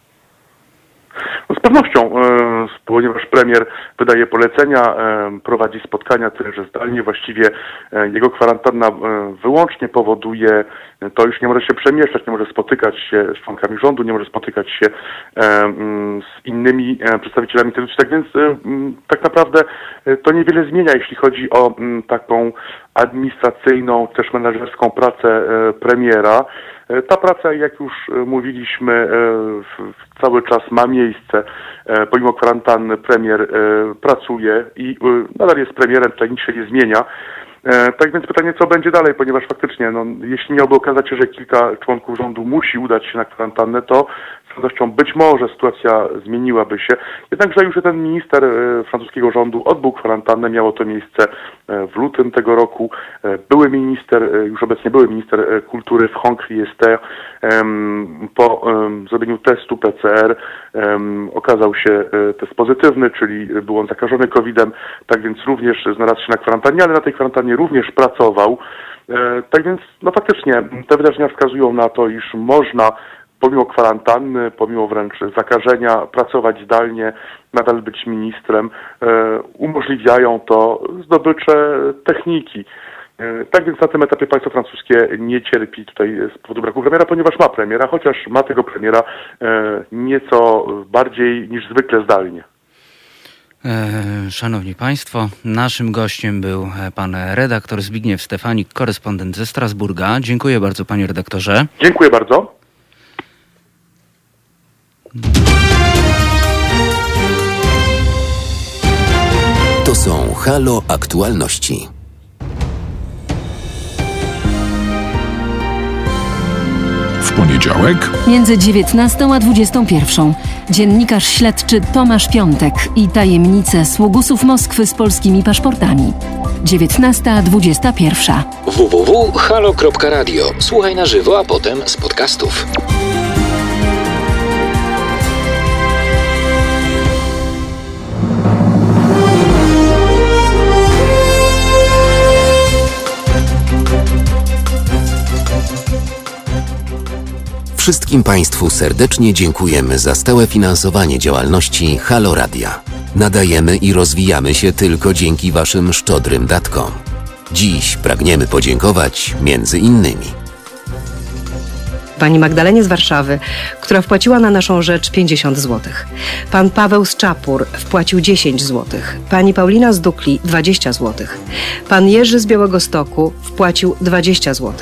No z pewnością, e, ponieważ premier wydaje polecenia, e, prowadzi spotkania tyle, zdalnie właściwie e, jego kwarantanna wyłącznie powoduje to, już nie może się przemieszczać, nie może spotykać się z członkami rządu, nie może spotykać się z innymi przedstawicielami instytucji. Tak więc tak naprawdę to niewiele zmienia, jeśli chodzi o taką administracyjną, też menedżerską pracę premiera. E, Ta praca, jak już e, mówiliśmy, e, cały czas ma miejsce. Pomimo kwarantanny premier pracuje i nadal jest premierem, tutaj nic się nie zmienia. Tak więc pytanie, co będzie dalej, ponieważ faktycznie, no, jeśli miałby okazać się, że kilka członków rządu musi udać się na kwarantannę, to pewnością być może sytuacja zmieniłaby się. Jednakże już jeden minister e, francuskiego rządu odbył kwarantannę, miało to miejsce e, w lutym tego roku. E, Były minister, już obecnie były minister kultury Franck Riester po zrobieniu testu PCR okazał się test pozytywny, czyli był on zakażony COVID-em, tak więc również znalazł się na kwarantannie, ale na tej kwarantannie również pracował. Tak więc, no faktycznie, te wydarzenia wskazują na to, iż można pomimo kwarantanny, pomimo wręcz zakażenia, pracować zdalnie, nadal być ministrem, e, umożliwiają to zdobycze techniki. E, Tak więc na tym etapie państwo francuskie nie cierpi tutaj z powodu braku premiera, ponieważ ma premiera, chociaż ma tego premiera e, nieco bardziej niż zwykle zdalnie. Szanowni Państwo, naszym gościem był pan redaktor Zbigniew Stefanik, korespondent ze Strasburga. Dziękuję bardzo panie redaktorze. Dziękuję bardzo. To są Halo Aktualności. W poniedziałek Między 19 a 21 dziennikarz śledczy Tomasz Piątek i tajemnice sługusów Moskwy z polskimi paszportami. 19 a 21. www.halo.radio. Słuchaj na żywo, a potem z podcastów. Wszystkim Państwu serdecznie dziękujemy za stałe finansowanie działalności Halo Radia. Nadajemy i rozwijamy się tylko dzięki Waszym szczodrym datkom. Dziś pragniemy podziękować między innymi pani Magdalenie z Warszawy, która wpłaciła na naszą rzecz 50 zł. Pan Paweł z Czapur wpłacił 10 zł. Pani Paulina z Dukli 20 zł. Pan Jerzy z Białego Stoku wpłacił 20 zł.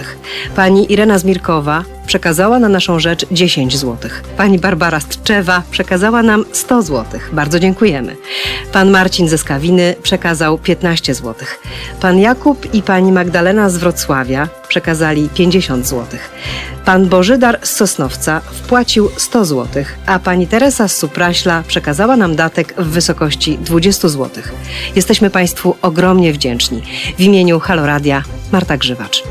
Pani Irena z Mirkowa przekazała na naszą rzecz 10 zł. Pani Barbara z Tczewa przekazała nam 100 zł. Bardzo dziękujemy. Pan Marcin ze Skawiny przekazał 15 zł. Pan Jakub i pani Magdalena z Wrocławia przekazali 50 zł. Pan Bożydar z Sosnowca wpłacił 100 zł, a pani Teresa z Supraśla przekazała nam datek w wysokości 20 zł. Jesteśmy Państwu ogromnie wdzięczni. W imieniu Haloradia Marta Grzywacz.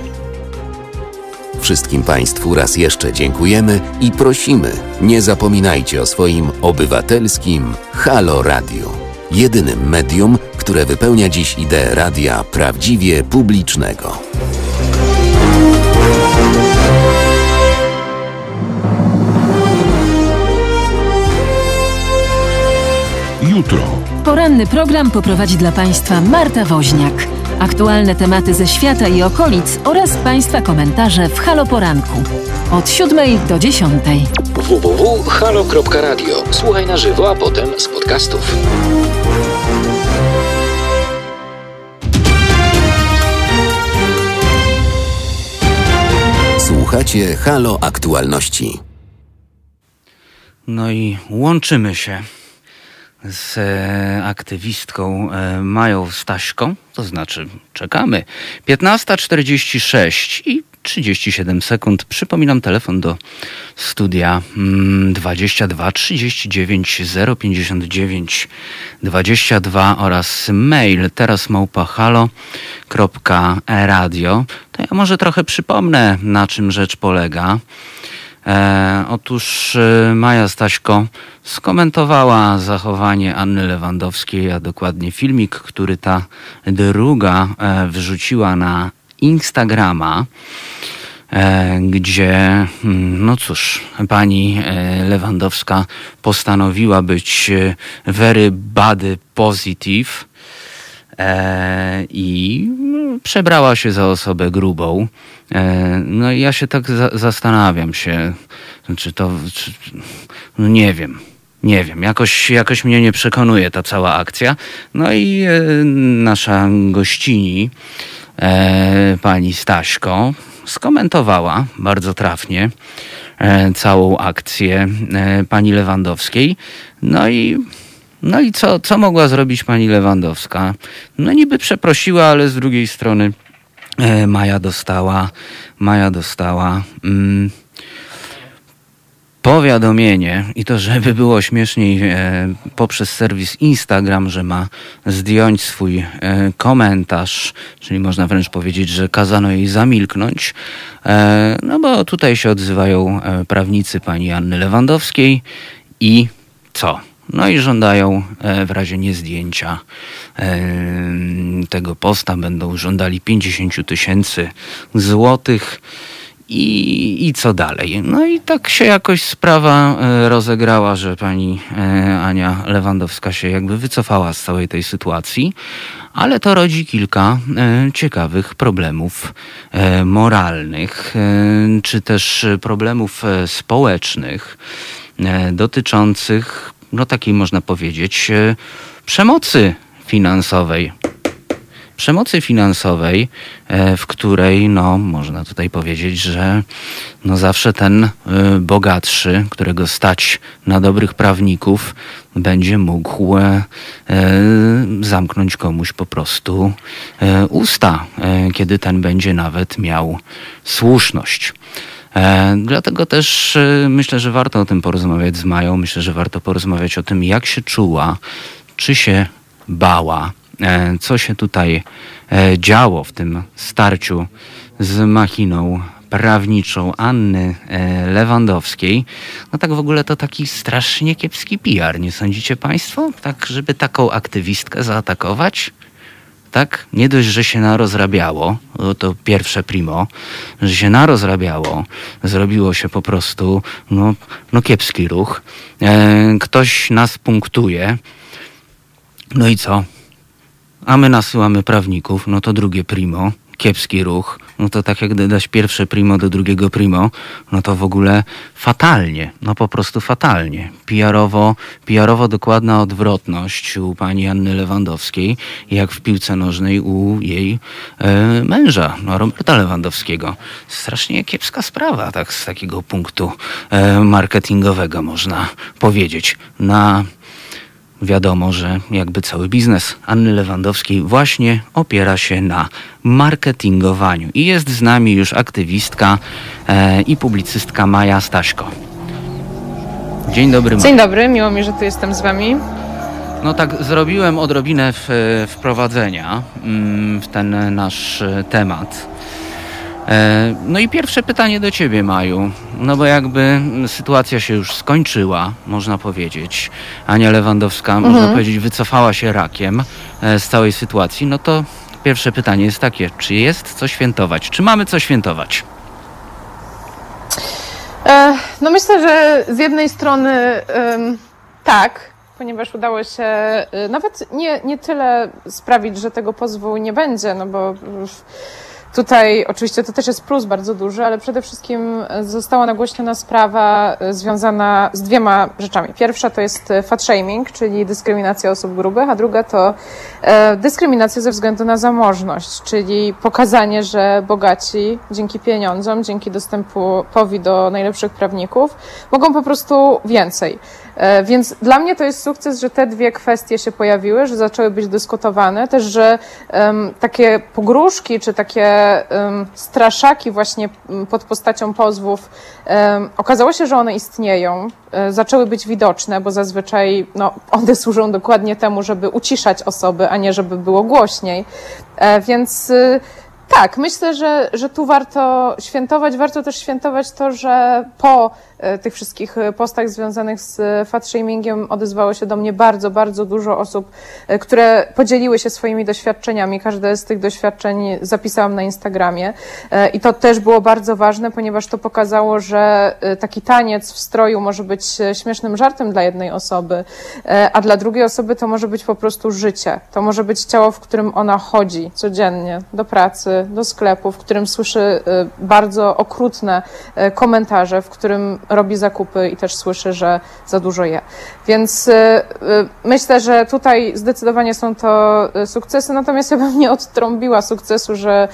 Wszystkim Państwu raz jeszcze dziękujemy i prosimy, nie zapominajcie o swoim obywatelskim Halo Radio. Jedynym medium, które wypełnia dziś ideę radia prawdziwie publicznego. Jutro. Poranny program poprowadzi dla Państwa Marta Woźniak. Aktualne tematy ze świata i okolic oraz Państwa komentarze w Halo Poranku. Od 7 do 10. www.halo.radio. Słuchaj na żywo, a potem z podcastów. Słuchacie Halo Aktualności. No i łączymy się z e, aktywistką e, Mają Staśką, to znaczy czekamy. 15.46 i 37 sekund. Przypominam telefon do studia mm, 22 39 059 22 oraz mail teraz małpahalo.radio. To ja może trochę przypomnę, na czym rzecz polega. E, otóż e, Maja Staśko skomentowała zachowanie Anny Lewandowskiej, a dokładnie filmik, który ta druga e, wrzuciła na Instagrama, e, gdzie, mm, no cóż, pani Lewandowska postanowiła być very body positive i mm, przebrała się za osobę grubą. E, no i ja się tak za zastanawiam się, czy to, czy, no nie wiem. Nie wiem, jakoś, jakoś mnie nie przekonuje ta cała akcja. No i e, nasza gościni, e, pani Staśko, skomentowała bardzo trafnie e, całą akcję e, pani Lewandowskiej. No i no i co, co mogła zrobić pani Lewandowska? No niby przeprosiła, ale z drugiej strony e, Maja dostała, Maja dostała mm, powiadomienie i to, żeby było śmieszniej e, poprzez serwis Instagram, że ma zdjąć swój e, komentarz, czyli można wręcz powiedzieć, że kazano jej zamilknąć, e, no bo tutaj się odzywają e, prawnicy pani Anny Lewandowskiej i co? No i żądają e, w razie niezdjęcia e, tego posta, będą żądali 50 tysięcy złotych. I, I co dalej? No i tak się jakoś sprawa e, rozegrała, że pani Ania Lewandowska się jakby wycofała z całej tej sytuacji, ale to rodzi kilka ciekawych problemów moralnych, czy też problemów społecznych dotyczących, no takiej można powiedzieć, e, przemocy finansowej przemocy finansowej, e, w której, no, można tutaj powiedzieć, że no zawsze ten e, bogatszy, którego stać na dobrych prawników, będzie mógł zamknąć komuś po prostu usta, kiedy ten będzie nawet miał słuszność. Dlatego też myślę, że warto o tym porozmawiać z Mają. Myślę, że warto porozmawiać o tym, jak się czuła, czy się bała, E, co się tutaj e, działo w tym starciu z machiną prawniczą Anny e, Lewandowskiej. No tak w ogóle to taki strasznie kiepski PR, nie sądzicie Państwo? Tak, żeby taką aktywistkę zaatakować? Tak? Nie dość, że się narozrabiało, to pierwsze primo, że się narozrabiało, zrobiło się po prostu no, no kiepski ruch. ktoś nas punktuje. No i co? a my nasyłamy prawników, no to drugie primo, kiepski ruch, no to tak jak dodać pierwsze primo do drugiego primo, no to w ogóle fatalnie, no po prostu fatalnie. PR-owo, PR-owo dokładna odwrotność u pani Anny Lewandowskiej, jak w piłce nożnej u jej e, męża, no Roberta Lewandowskiego. Strasznie kiepska sprawa, tak z takiego punktu e, marketingowego można powiedzieć. Na wiadomo, że jakby cały biznes Anny Lewandowskiej właśnie opiera się na marketingowaniu. I jest z nami już aktywistka e, i publicystka Maja Staśko. Dzień dobry. Dzień dobry, miło mi, że tu jestem z wami. No tak, zrobiłem odrobinę w, wprowadzenia mm, w ten nasz e, temat. E, no i pierwsze pytanie do Ciebie, Maju. No bo jakby sytuacja się już skończyła, można powiedzieć. Ania Lewandowska, mhm. można powiedzieć, wycofała się rakiem e, z całej sytuacji. No to pierwsze pytanie jest takie, czy jest co świętować? Czy mamy co świętować? E, no myślę, że z jednej strony tak, ponieważ udało się nawet nie, nie tyle sprawić, że tego pozwu nie będzie, no bo Tutaj oczywiście to też jest plus bardzo duży, ale przede wszystkim została nagłośniona sprawa e, związana z dwiema rzeczami. Pierwsza to jest e, fat shaming, czyli dyskryminacja osób grubych, a druga to e, dyskryminacja ze względu na zamożność, czyli pokazanie, że bogaci dzięki pieniądzom, dzięki dostępowi do najlepszych prawników mogą po prostu więcej. Więc dla mnie to jest sukces, że te dwie kwestie się pojawiły, że zaczęły być dyskutowane, też, że um, takie pogróżki czy takie straszaki właśnie pod postacią pozwów, okazało się, że one istnieją, e, zaczęły być widoczne, bo zazwyczaj no, one służą dokładnie temu, żeby uciszać osoby, a nie żeby było głośniej. E, więc y, tak, myślę, że, że tu warto świętować. Warto też świętować to, że po e, tych wszystkich postach związanych z fatshamingiem odezwało się do mnie bardzo, bardzo dużo osób, e, które podzieliły się swoimi doświadczeniami. Każde z tych doświadczeń zapisałam na Instagramie e, i to też było bardzo ważne, ponieważ to pokazało, że taki taniec w stroju może być śmiesznym żartem dla jednej osoby, a dla drugiej osoby to może być po prostu życie. To może być ciało, w którym ona chodzi codziennie do pracy, do sklepu, w którym słyszy bardzo okrutne komentarze, w którym robi zakupy i też słyszy, że za dużo je. Więc y, myślę, że tutaj zdecydowanie są to sukcesy, natomiast ja bym nie odtrąbiła sukcesu, że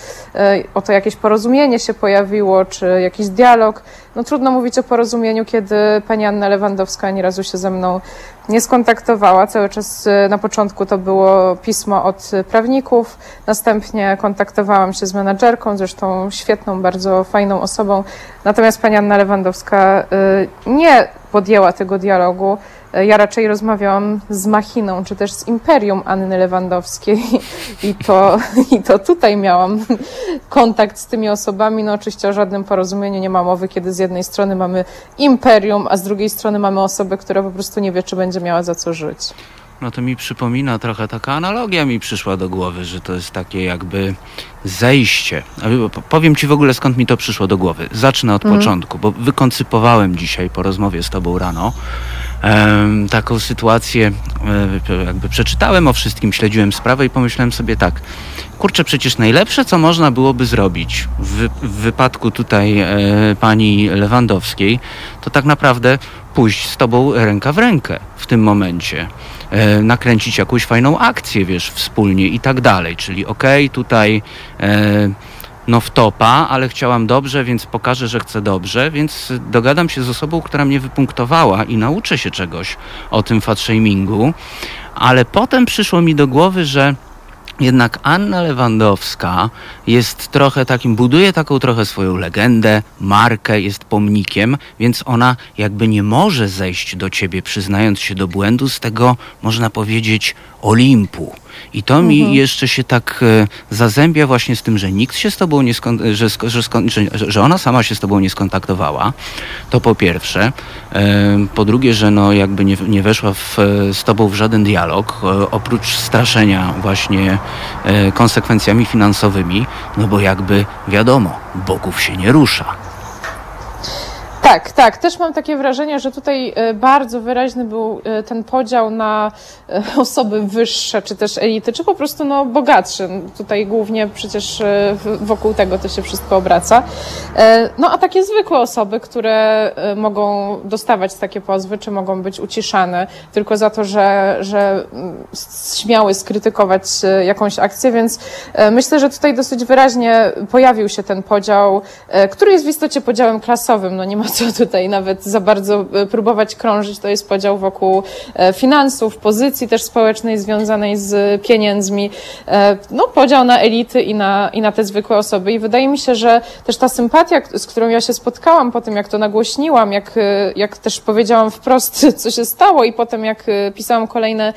oto jakieś porozumienie się pojawiło, czy jakiś dialog. No trudno mówić o porozumieniu, kiedy pani Anna Lewandowska ani razu się ze mną nie skontaktowała. Cały czas na początku to było pismo od prawników, następnie kontaktowałam się z menadżerką, zresztą świetną, bardzo fajną osobą. Natomiast pani Anna Lewandowska y, nie podjęła tego dialogu. Ja raczej rozmawiałam z machiną, czy też z imperium Anny Lewandowskiej i to, i to tutaj miałam kontakt z tymi osobami. No oczywiście o żadnym porozumieniu nie ma mowy, kiedy z jednej strony mamy imperium, a z drugiej strony mamy osobę, która po prostu nie wie, czy będzie miała za co żyć. No to mi przypomina trochę taka analogia mi przyszła do głowy, że to jest takie jakby zejście. Powiem ci w ogóle skąd mi to przyszło do głowy. Zacznę od mhm. początku, bo wykoncypowałem dzisiaj po rozmowie z tobą rano taką sytuację, e, jakby przeczytałem o wszystkim, śledziłem sprawę i pomyślałem sobie tak, kurczę, przecież najlepsze, co można byłoby zrobić w, w wypadku tutaj e, pani Lewandowskiej, to tak naprawdę pójść z tobą ręka w rękę w tym momencie. E, nakręcić jakąś fajną akcję, wiesz, wspólnie i tak dalej. Czyli okej, okay, tutaj e, no w topa, ale chciałam dobrze, więc pokażę, że chcę dobrze, więc dogadam się z osobą, która mnie wypunktowała i nauczę się czegoś o tym fat shamingu. Ale potem przyszło mi do głowy, że jednak Anna Lewandowska jest trochę takim, buduje taką trochę swoją legendę, markę, jest pomnikiem, więc ona jakby nie może zejść do ciebie, przyznając się do błędu z tego, można powiedzieć, Olimpu. I to mi mhm. jeszcze się tak e, zazębia właśnie z tym, że nikt się z tobą nie skon, że, że, że, że ona sama się z tobą nie skontaktowała. To po pierwsze. E, po drugie, że no jakby nie, nie weszła w, z tobą w żaden dialog, e, oprócz straszenia właśnie konsekwencjami finansowymi, no bo jakby wiadomo, boków się nie rusza. Tak, tak. Też mam takie wrażenie, że tutaj e, bardzo wyraźny był e, ten podział na e, osoby wyższe, czy też elity, czy po prostu no, bogatsze. Tutaj głównie przecież wokół tego to się wszystko obraca. No a takie zwykłe osoby, które mogą dostawać takie pozwy, czy mogą być uciszane tylko za to, że, że mm, śmiały skrytykować jakąś akcję, więc myślę, że tutaj dosyć wyraźnie pojawił się ten podział, który jest w istocie podziałem klasowym. No nie ma co tutaj nawet za bardzo e, próbować krążyć. To jest podział wokół e, finansów, pozycji też społecznej związanej z pieniędzmi. E, no, podział na elity i na, i na te zwykłe osoby. I wydaje mi się, że też ta sympatia, z którą ja się spotkałam po tym, jak to nagłośniłam, jak, jak też powiedziałam wprost, co się stało i potem jak pisałam kolejne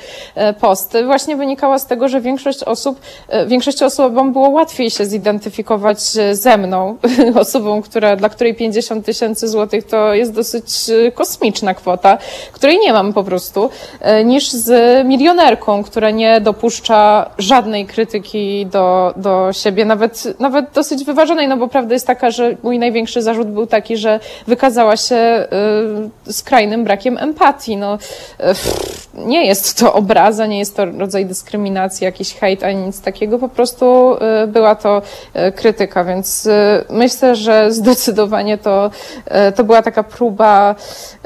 posty, właśnie wynikała z tego, że większość osób, większości osobom było łatwiej się zidentyfikować ze mną, osobą, która, dla której 50 tysięcy złotych to jest dosyć y, kosmiczna kwota, której nie mam po prostu, y, niż z milionerką, która nie dopuszcza żadnej krytyki do, do siebie, nawet, nawet dosyć wyważonej, no bo prawda jest taka, że mój największy zarzut był taki, że wykazała się y, skrajnym brakiem empatii. No, nie jest to obraza, nie jest to rodzaj dyskryminacji, jakiś hejt, ani nic takiego, po prostu była to krytyka, więc myślę, że zdecydowanie to, to była taka próba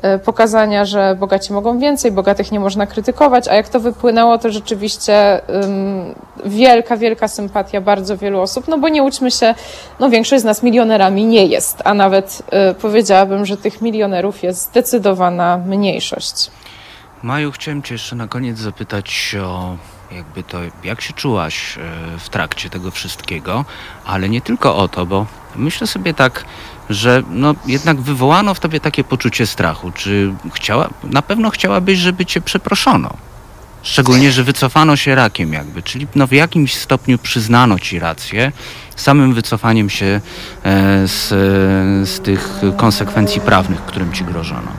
e, pokazania, że bogaci mogą więcej, bogatych nie można krytykować, a jak to wypłynęło, to rzeczywiście um, wielka, wielka sympatia bardzo wielu osób, no bo nie uczmy się, no większość z nas milionerami nie jest, a nawet y, powiedziałabym, że tych milionerów jest zdecydowana mniejszość. Maju, chciałem Cię jeszcze na koniec zapytać o jakby to, jak się czułaś e, w trakcie tego wszystkiego, ale nie tylko o to, bo myślę sobie tak, że no, jednak wywołano w tobie takie poczucie strachu. Czy chciała, na pewno chciałabyś, żeby cię przeproszono? Szczególnie, że wycofano się rakiem jakby, czyli no w jakimś stopniu przyznano ci rację samym wycofaniem się e, z, z tych konsekwencji prawnych, którym ci grożono.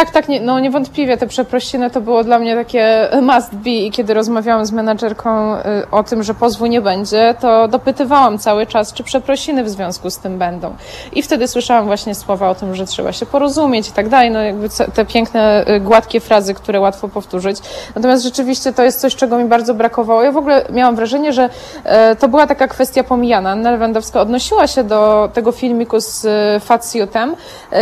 Tak, tak, nie, no niewątpliwie te przeprosiny to było dla mnie takie must be i kiedy rozmawiałam z menadżerką y, o tym, że pozwu nie będzie, to dopytywałam cały czas, czy przeprosiny w związku z tym będą. I wtedy słyszałam właśnie słowa o tym, że trzeba się porozumieć i tak dalej, no jakby te piękne, y, gładkie frazy, które łatwo powtórzyć. Natomiast rzeczywiście to jest coś, czego mi bardzo brakowało. Ja w ogóle miałam wrażenie, że e, to była taka kwestia pomijana. Anna Lewandowska odnosiła się do tego filmiku z y, Facjutem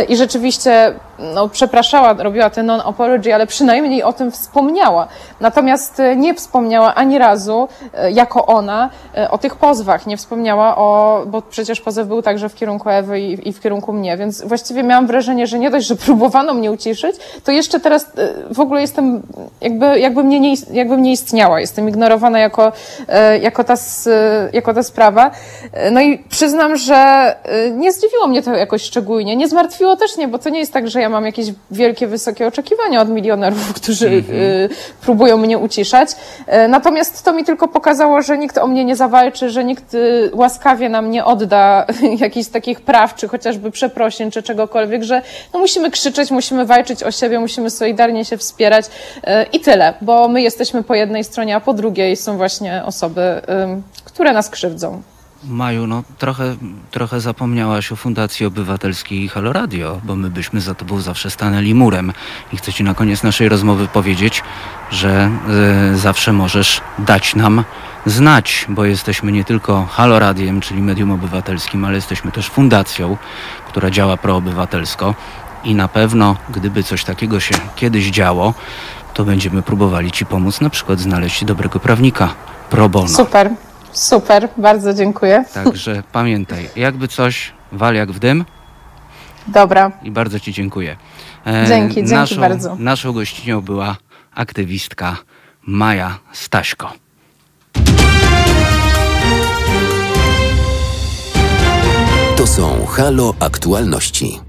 i rzeczywiście no, przepraszała, robiła ten non-apology, ale przynajmniej o tym wspomniała. Natomiast e, nie wspomniała ani razu, e, jako ona, e, o tych pozwach. Nie wspomniała o, bo przecież pozew był także w kierunku Ewy i, i w kierunku mnie, więc właściwie miałam wrażenie, że nie dość, że próbowano mnie uciszyć, to jeszcze teraz w ogóle jestem, jakby, jakby, mnie nie, jakbym nie istniała. Jestem ignorowana jako, jako, ta, jako ta sprawa. No i przyznam, że nie zdziwiło mnie to jakoś szczególnie. Nie zmartwiło też nie, bo to nie jest tak, że ja mam jakieś wielkie, wysokie oczekiwania od milionerów, którzy mm -hmm. próbują mnie uciszać. E, natomiast to mi tylko pokazało, że nikt o mnie nie zawalczy, że nikt y, łaskawie nam nie odda jakichś takich praw, czy chociażby przeprosin, czy czegokolwiek, że no musimy krzyczeć, musimy walczyć o siebie, musimy solidarnie się wspierać e, i tyle, bo my jesteśmy po jednej stronie, a po drugiej są właśnie osoby, które nas krzywdzą. Maju, no trochę, trochę zapomniałaś o Fundacji Obywatelskiej Radio, bo my byśmy za tobą zawsze stanęli murem. I chcę ci na koniec naszej rozmowy powiedzieć, że y, zawsze możesz dać nam znać, bo jesteśmy nie tylko Halo Radiem, czyli medium obywatelskim, ale jesteśmy też fundacją, która działa proobywatelsko i na pewno, gdyby coś takiego się kiedyś działo, to będziemy próbowali ci pomóc na przykład znaleźć dobrego prawnika pro bono. Super. Super, bardzo dziękuję. Także pamiętaj, jakby coś, wal jak w dym. Dobra. I bardzo Ci dziękuję. E, dzięki, dzięki naszą, bardzo. Naszą gościnią była aktywistka Maja Staśko. To są Halo Aktualności.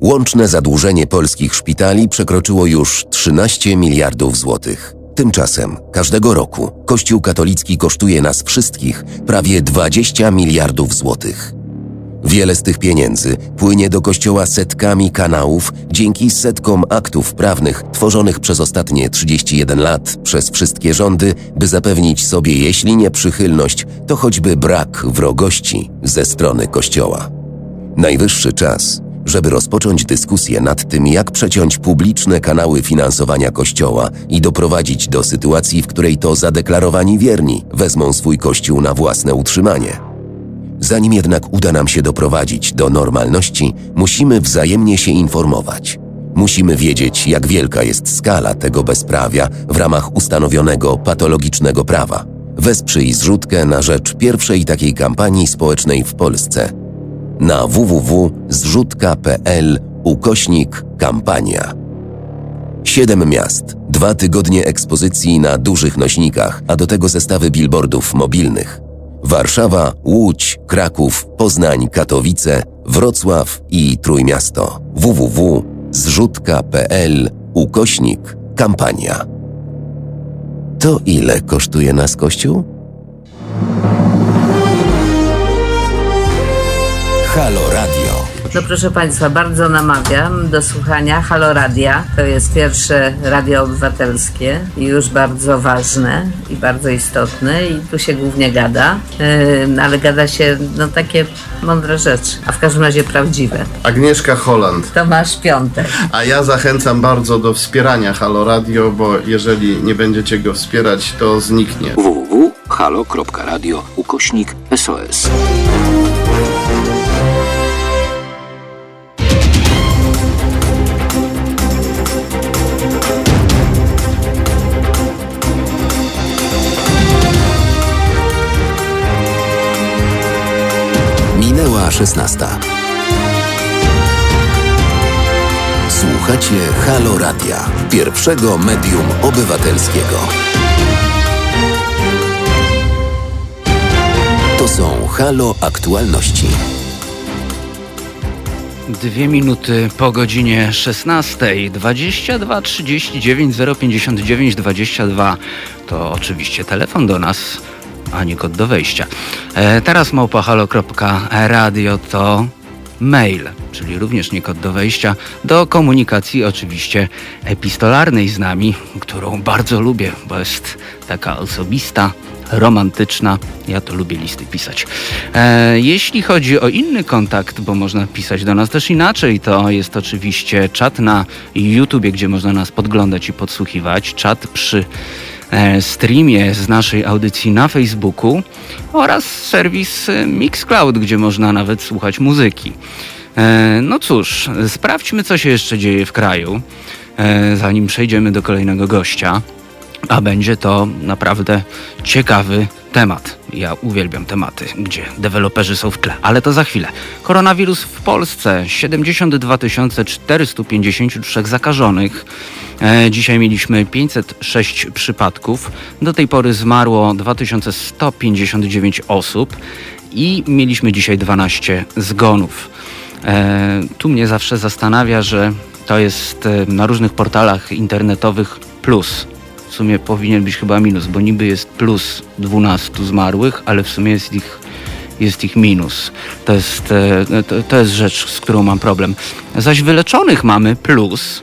Łączne zadłużenie polskich szpitali przekroczyło już 13 miliardów złotych. Tymczasem każdego roku Kościół katolicki kosztuje nas wszystkich prawie 20 miliardów złotych. Wiele z tych pieniędzy płynie do kościoła setkami kanałów dzięki setkom aktów prawnych tworzonych przez ostatnie 31 lat przez wszystkie rządy, by zapewnić sobie, jeśli nie przychylność, to choćby brak wrogości ze strony kościoła. Najwyższy czas, żeby rozpocząć dyskusję nad tym, jak przeciąć publiczne kanały finansowania Kościoła i doprowadzić do sytuacji, w której to zadeklarowani wierni wezmą swój Kościół na własne utrzymanie. Zanim jednak uda nam się doprowadzić do normalności, musimy wzajemnie się informować. Musimy wiedzieć, jak wielka jest skala tego bezprawia w ramach ustanowionego patologicznego prawa. Wesprzyj zrzutkę na rzecz pierwszej takiej kampanii społecznej w Polsce. Na www.zrzutka.pl ukośnik kampania. Siedem miast, dwa tygodnie ekspozycji na dużych nośnikach, a do tego zestawy billboardów mobilnych. Warszawa, Łódź, Kraków, Poznań, Katowice, Wrocław i Trójmiasto. www.zrzutka.pl ukośnik kampania. To ile kosztuje nas Kościół? Halo Radio. No proszę Państwa, bardzo namawiam do słuchania Halo Radia. To jest pierwsze radio obywatelskie i już bardzo ważne i bardzo istotne i tu się głównie gada, yy, ale gada się no takie mądre rzeczy, a w każdym razie prawdziwe. Agnieszka Holland. Tomasz Piątek. A ja zachęcam bardzo do wspierania Halo Radio, bo jeżeli nie będziecie go wspierać, to zniknie. www.halo.radio ukośnik SOS. 16. Słuchacie Halo Radia, pierwszego medium obywatelskiego. To są Halo Aktualności. Dwie minuty po godzinie 16. 22 39 059 22 to oczywiście telefon do nas, a nie kod do wejścia. E, teraz małpahalo.radio to mail, czyli również nie kod do wejścia, do komunikacji oczywiście epistolarnej z nami, którą bardzo lubię, bo jest taka osobista, romantyczna. Ja to lubię listy pisać. E, jeśli chodzi o inny kontakt, bo można pisać do nas też inaczej, to jest oczywiście czat na YouTubie, gdzie można nas podglądać i podsłuchiwać, czat przy streamie z naszej audycji na Facebooku oraz serwis e, Mixcloud, gdzie można nawet słuchać muzyki. E, no cóż, sprawdźmy, co się jeszcze dzieje w kraju, e, zanim przejdziemy do kolejnego gościa. A będzie to naprawdę ciekawy temat. Ja uwielbiam tematy, gdzie deweloperzy są w tle, ale to za chwilę. Koronawirus w Polsce 72 453 zakażonych. E, dzisiaj mieliśmy 506 przypadków. Do tej pory zmarło 2159 osób i mieliśmy dzisiaj 12 zgonów. E, tu mnie zawsze zastanawia, że to jest e, na różnych portalach internetowych plus w sumie powinien być chyba minus, bo niby jest plus 12 zmarłych, ale w sumie jest ich, jest ich minus. To jest, e, to, jest rzecz, z którą mam problem. Zaś wyleczonych mamy plus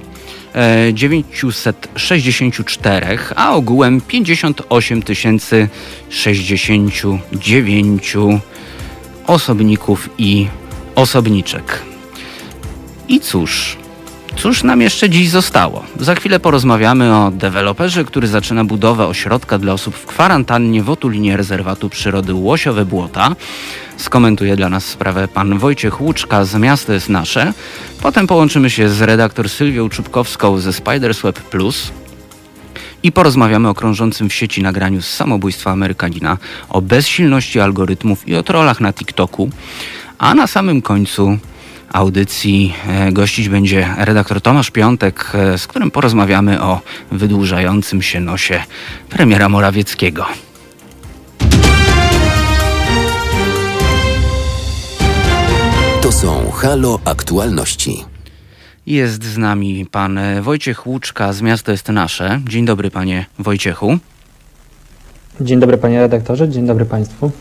964, a ogółem 58 069 osobników i osobniczek. I cóż, Cóż nam jeszcze dziś zostało? Za chwilę porozmawiamy o deweloperze, który zaczyna budowę ośrodka dla osób w kwarantannie w otulinie rezerwatu przyrody Łosiowe Błota. Skomentuje dla nas sprawę pan Wojciech Łuczka z Miasto jest Nasze. Potem połączymy się z redaktor Sylwią Czubkowską ze Spidersweb Plus i porozmawiamy o krążącym w sieci nagraniu z samobójstwa Amerykanina, o bezsilności algorytmów i o trollach na TikToku. A na samym końcu audycji e, gościć będzie redaktor Tomasz Piątek, e, z którym porozmawiamy o wydłużającym się nosie premiera Morawieckiego. To są Halo Aktualności. Jest z nami pan Wojciech Łuczka z Miasto jest Nasze. Dzień dobry panie Wojciechu. Dzień dobry panie redaktorze, dzień dobry państwu.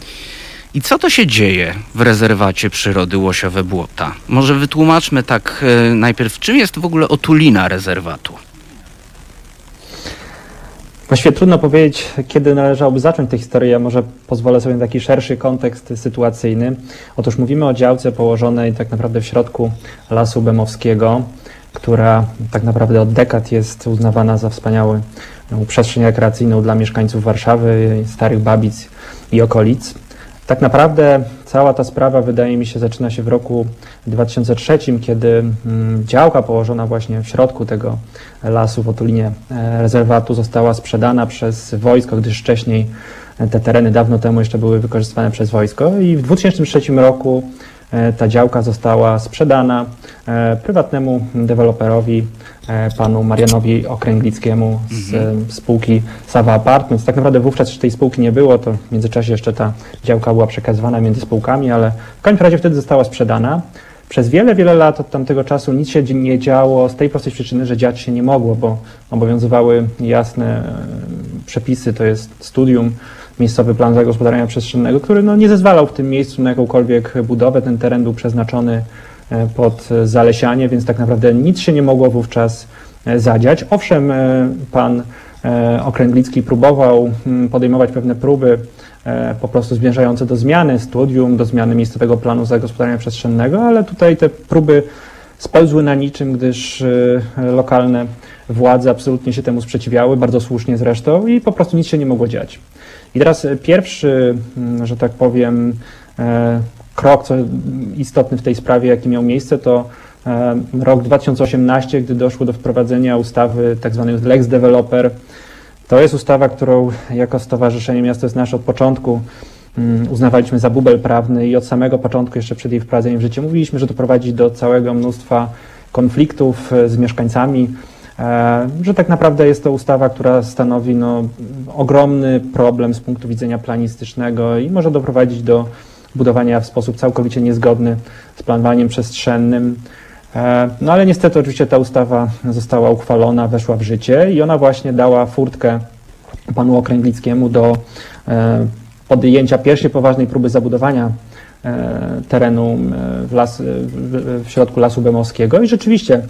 I co to się dzieje w rezerwacie przyrody Łosiowe Błota? Może wytłumaczmy tak e, najpierw, czym jest w ogóle otulina rezerwatu? Właściwie trudno powiedzieć, kiedy należałoby zacząć tę historię. Ja może pozwolę sobie na taki szerszy kontekst sytuacyjny. Otóż mówimy o działce położonej tak naprawdę w środku Lasu Bemowskiego, która tak naprawdę od dekad jest uznawana za wspaniałą przestrzeń rekreacyjną dla mieszkańców Warszawy, Starych Babic i okolic. Tak naprawdę cała ta sprawa, wydaje mi się, zaczyna się w roku 2003, kiedy mm, działka położona właśnie w środku tego lasu w otulinie e, rezerwatu została sprzedana przez wojsko, gdyż wcześniej te tereny dawno temu jeszcze były wykorzystywane przez wojsko. I w 2003 roku ta działka została sprzedana e, prywatnemu deweloperowi, e, panu Marianowi Okręglickiemu z mhm. spółki Sava Apartments. Tak naprawdę wówczas tej spółki nie było, to w międzyczasie jeszcze ta działka była przekazywana między spółkami, ale w każdym razie wtedy została sprzedana. Przez wiele, wiele lat od tamtego czasu nic się nie działo z tej prostej przyczyny, że dziać się nie mogło, bo obowiązywały jasne przepisy, to jest studium miejscowy plan zagospodarowania przestrzennego, który no, nie zezwalał w tym miejscu na jakąkolwiek budowę. Ten teren był przeznaczony e, pod zalesianie, więc tak naprawdę nic się nie mogło wówczas e, zadziać. Owszem, e, pan Okręglicki próbował mm, podejmować pewne próby po prostu zmierzające do zmiany studium, do zmiany miejscowego planu zagospodarowania przestrzennego, ale tutaj te próby spełzły na niczym, gdyż lokalne władze absolutnie się temu sprzeciwiały, bardzo słusznie zresztą, i po prostu nic się nie mogło dziać. I teraz pierwszy, mm, że tak powiem, e, krok, co istotny w tej sprawie, jaki miał miejsce, to e, rok 2018, gdy doszło do wprowadzenia ustawy tzw. Tak Lex Developer. To jest ustawa, którą jako Stowarzyszenie Miasto jest Nasze od początku mm, uznawaliśmy za bubel prawny i od samego początku, jeszcze przed jej wprowadzeniem w życie, mówiliśmy, że to prowadzi do całego mnóstwa konfliktów e, z mieszkańcami, E, że tak naprawdę jest to ustawa, która stanowi no, ogromny problem z punktu widzenia planistycznego i może doprowadzić do budowania w sposób całkowicie niezgodny z planowaniem przestrzennym. E, no ale niestety oczywiście ta ustawa została uchwalona, weszła w życie i ona właśnie dała furtkę panu Okręglickiemu do e, podjęcia pierwszej poważnej próby zabudowania terenu w, las, w środku Lasu Bemowskiego i rzeczywiście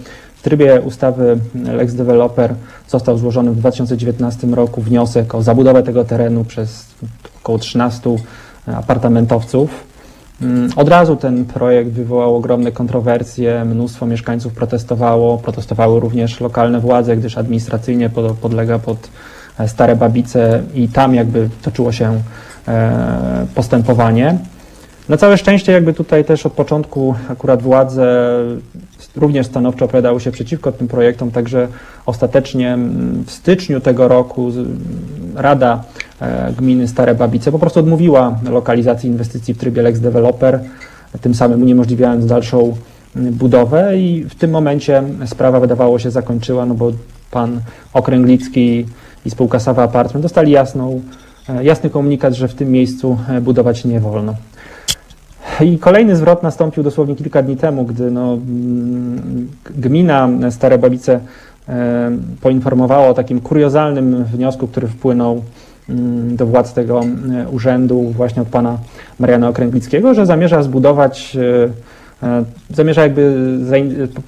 trybie ustawy Lex Developer został złożony w 2019 roku wniosek o zabudowę tego terenu przez około 13 apartamentowców. Mm, od razu ten projekt wywołał ogromne kontrowersje, mnóstwo mieszkańców protestowało, protestowały również lokalne władze, gdyż administracyjnie podlega pod e, Stare Babice i tam jakby toczyło się e, postępowanie. Na całe szczęście jakby tutaj też od początku akurat władze również stanowczo opowiadały się przeciwko tym projektom, także ostatecznie mm, w styczniu tego roku Rada e, Gminy Stare Babice po prostu odmówiła lokalizacji inwestycji w trybie Lex Developer, tym samym uniemożliwiając dalszą mm, budowę i w tym momencie sprawa wydawało się zakończyła, no bo pan Okręglicki i spółka Sawa Apartment dostali jasną, e, jasny komunikat, że w tym miejscu e, budować nie wolno. I kolejny zwrot nastąpił dosłownie kilka dni temu, gdy no, mm, gmina Stare Babice e, poinformowała o takim kuriozalnym wniosku, który wpłynął mm, do władz tego e, urzędu właśnie od pana Mariana Okręglickiego, że zamierza zbudować, e, zamierza jakby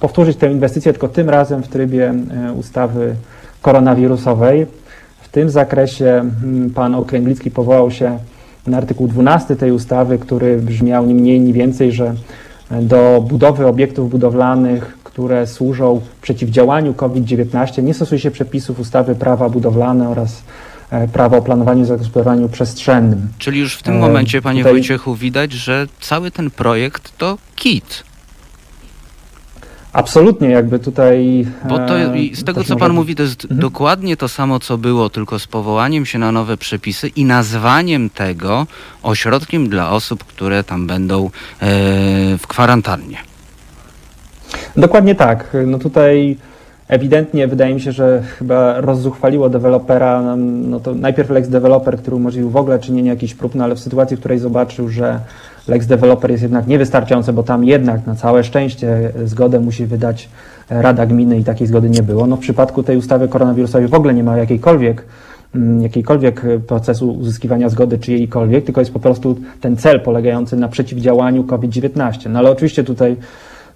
powtórzyć tę inwestycję, tylko tym razem w trybie ustawy koronawirusowej. W tym zakresie mm, pan Okręglicki powołał się na artykuł 12 tej ustawy, który brzmiał ni mniej, ni więcej, że do budowy obiektów budowlanych, które służą przeciwdziałaniu COVID-19, nie stosuje się przepisów ustawy prawa budowlane oraz e, prawa o planowaniu i zagospodarowaniu przestrzennym. Czyli już w tym momencie, panie Tutaj... Wojciechu, widać, że cały ten projekt to kit. Absolutnie, jakby tutaj. Bo to, e, z tego, co Pan mówi, to jest mhm. dokładnie to samo, co było, tylko z powołaniem się na nowe przepisy i nazwaniem tego ośrodkiem dla osób, które tam będą e, w kwarantannie. Dokładnie tak. No tutaj ewidentnie wydaje mi się, że chyba rozzuchwaliło dewelopera, no to najpierw Lex Developer, który umożliwił w ogóle czynienie jakichś prób, no ale w sytuacji, w której zobaczył, że Lex Developer jest jednak niewystarczający, bo tam jednak na całe szczęście zgodę musi wydać Rada Gminy i takiej zgody nie było. No w przypadku tej ustawy koronawirusowej w ogóle nie ma jakiejkolwiek mm, jakiejkolwiek procesu uzyskiwania zgody czy jejkolwiek, tylko jest po prostu ten cel polegający na przeciwdziałaniu COVID-19. No ale oczywiście tutaj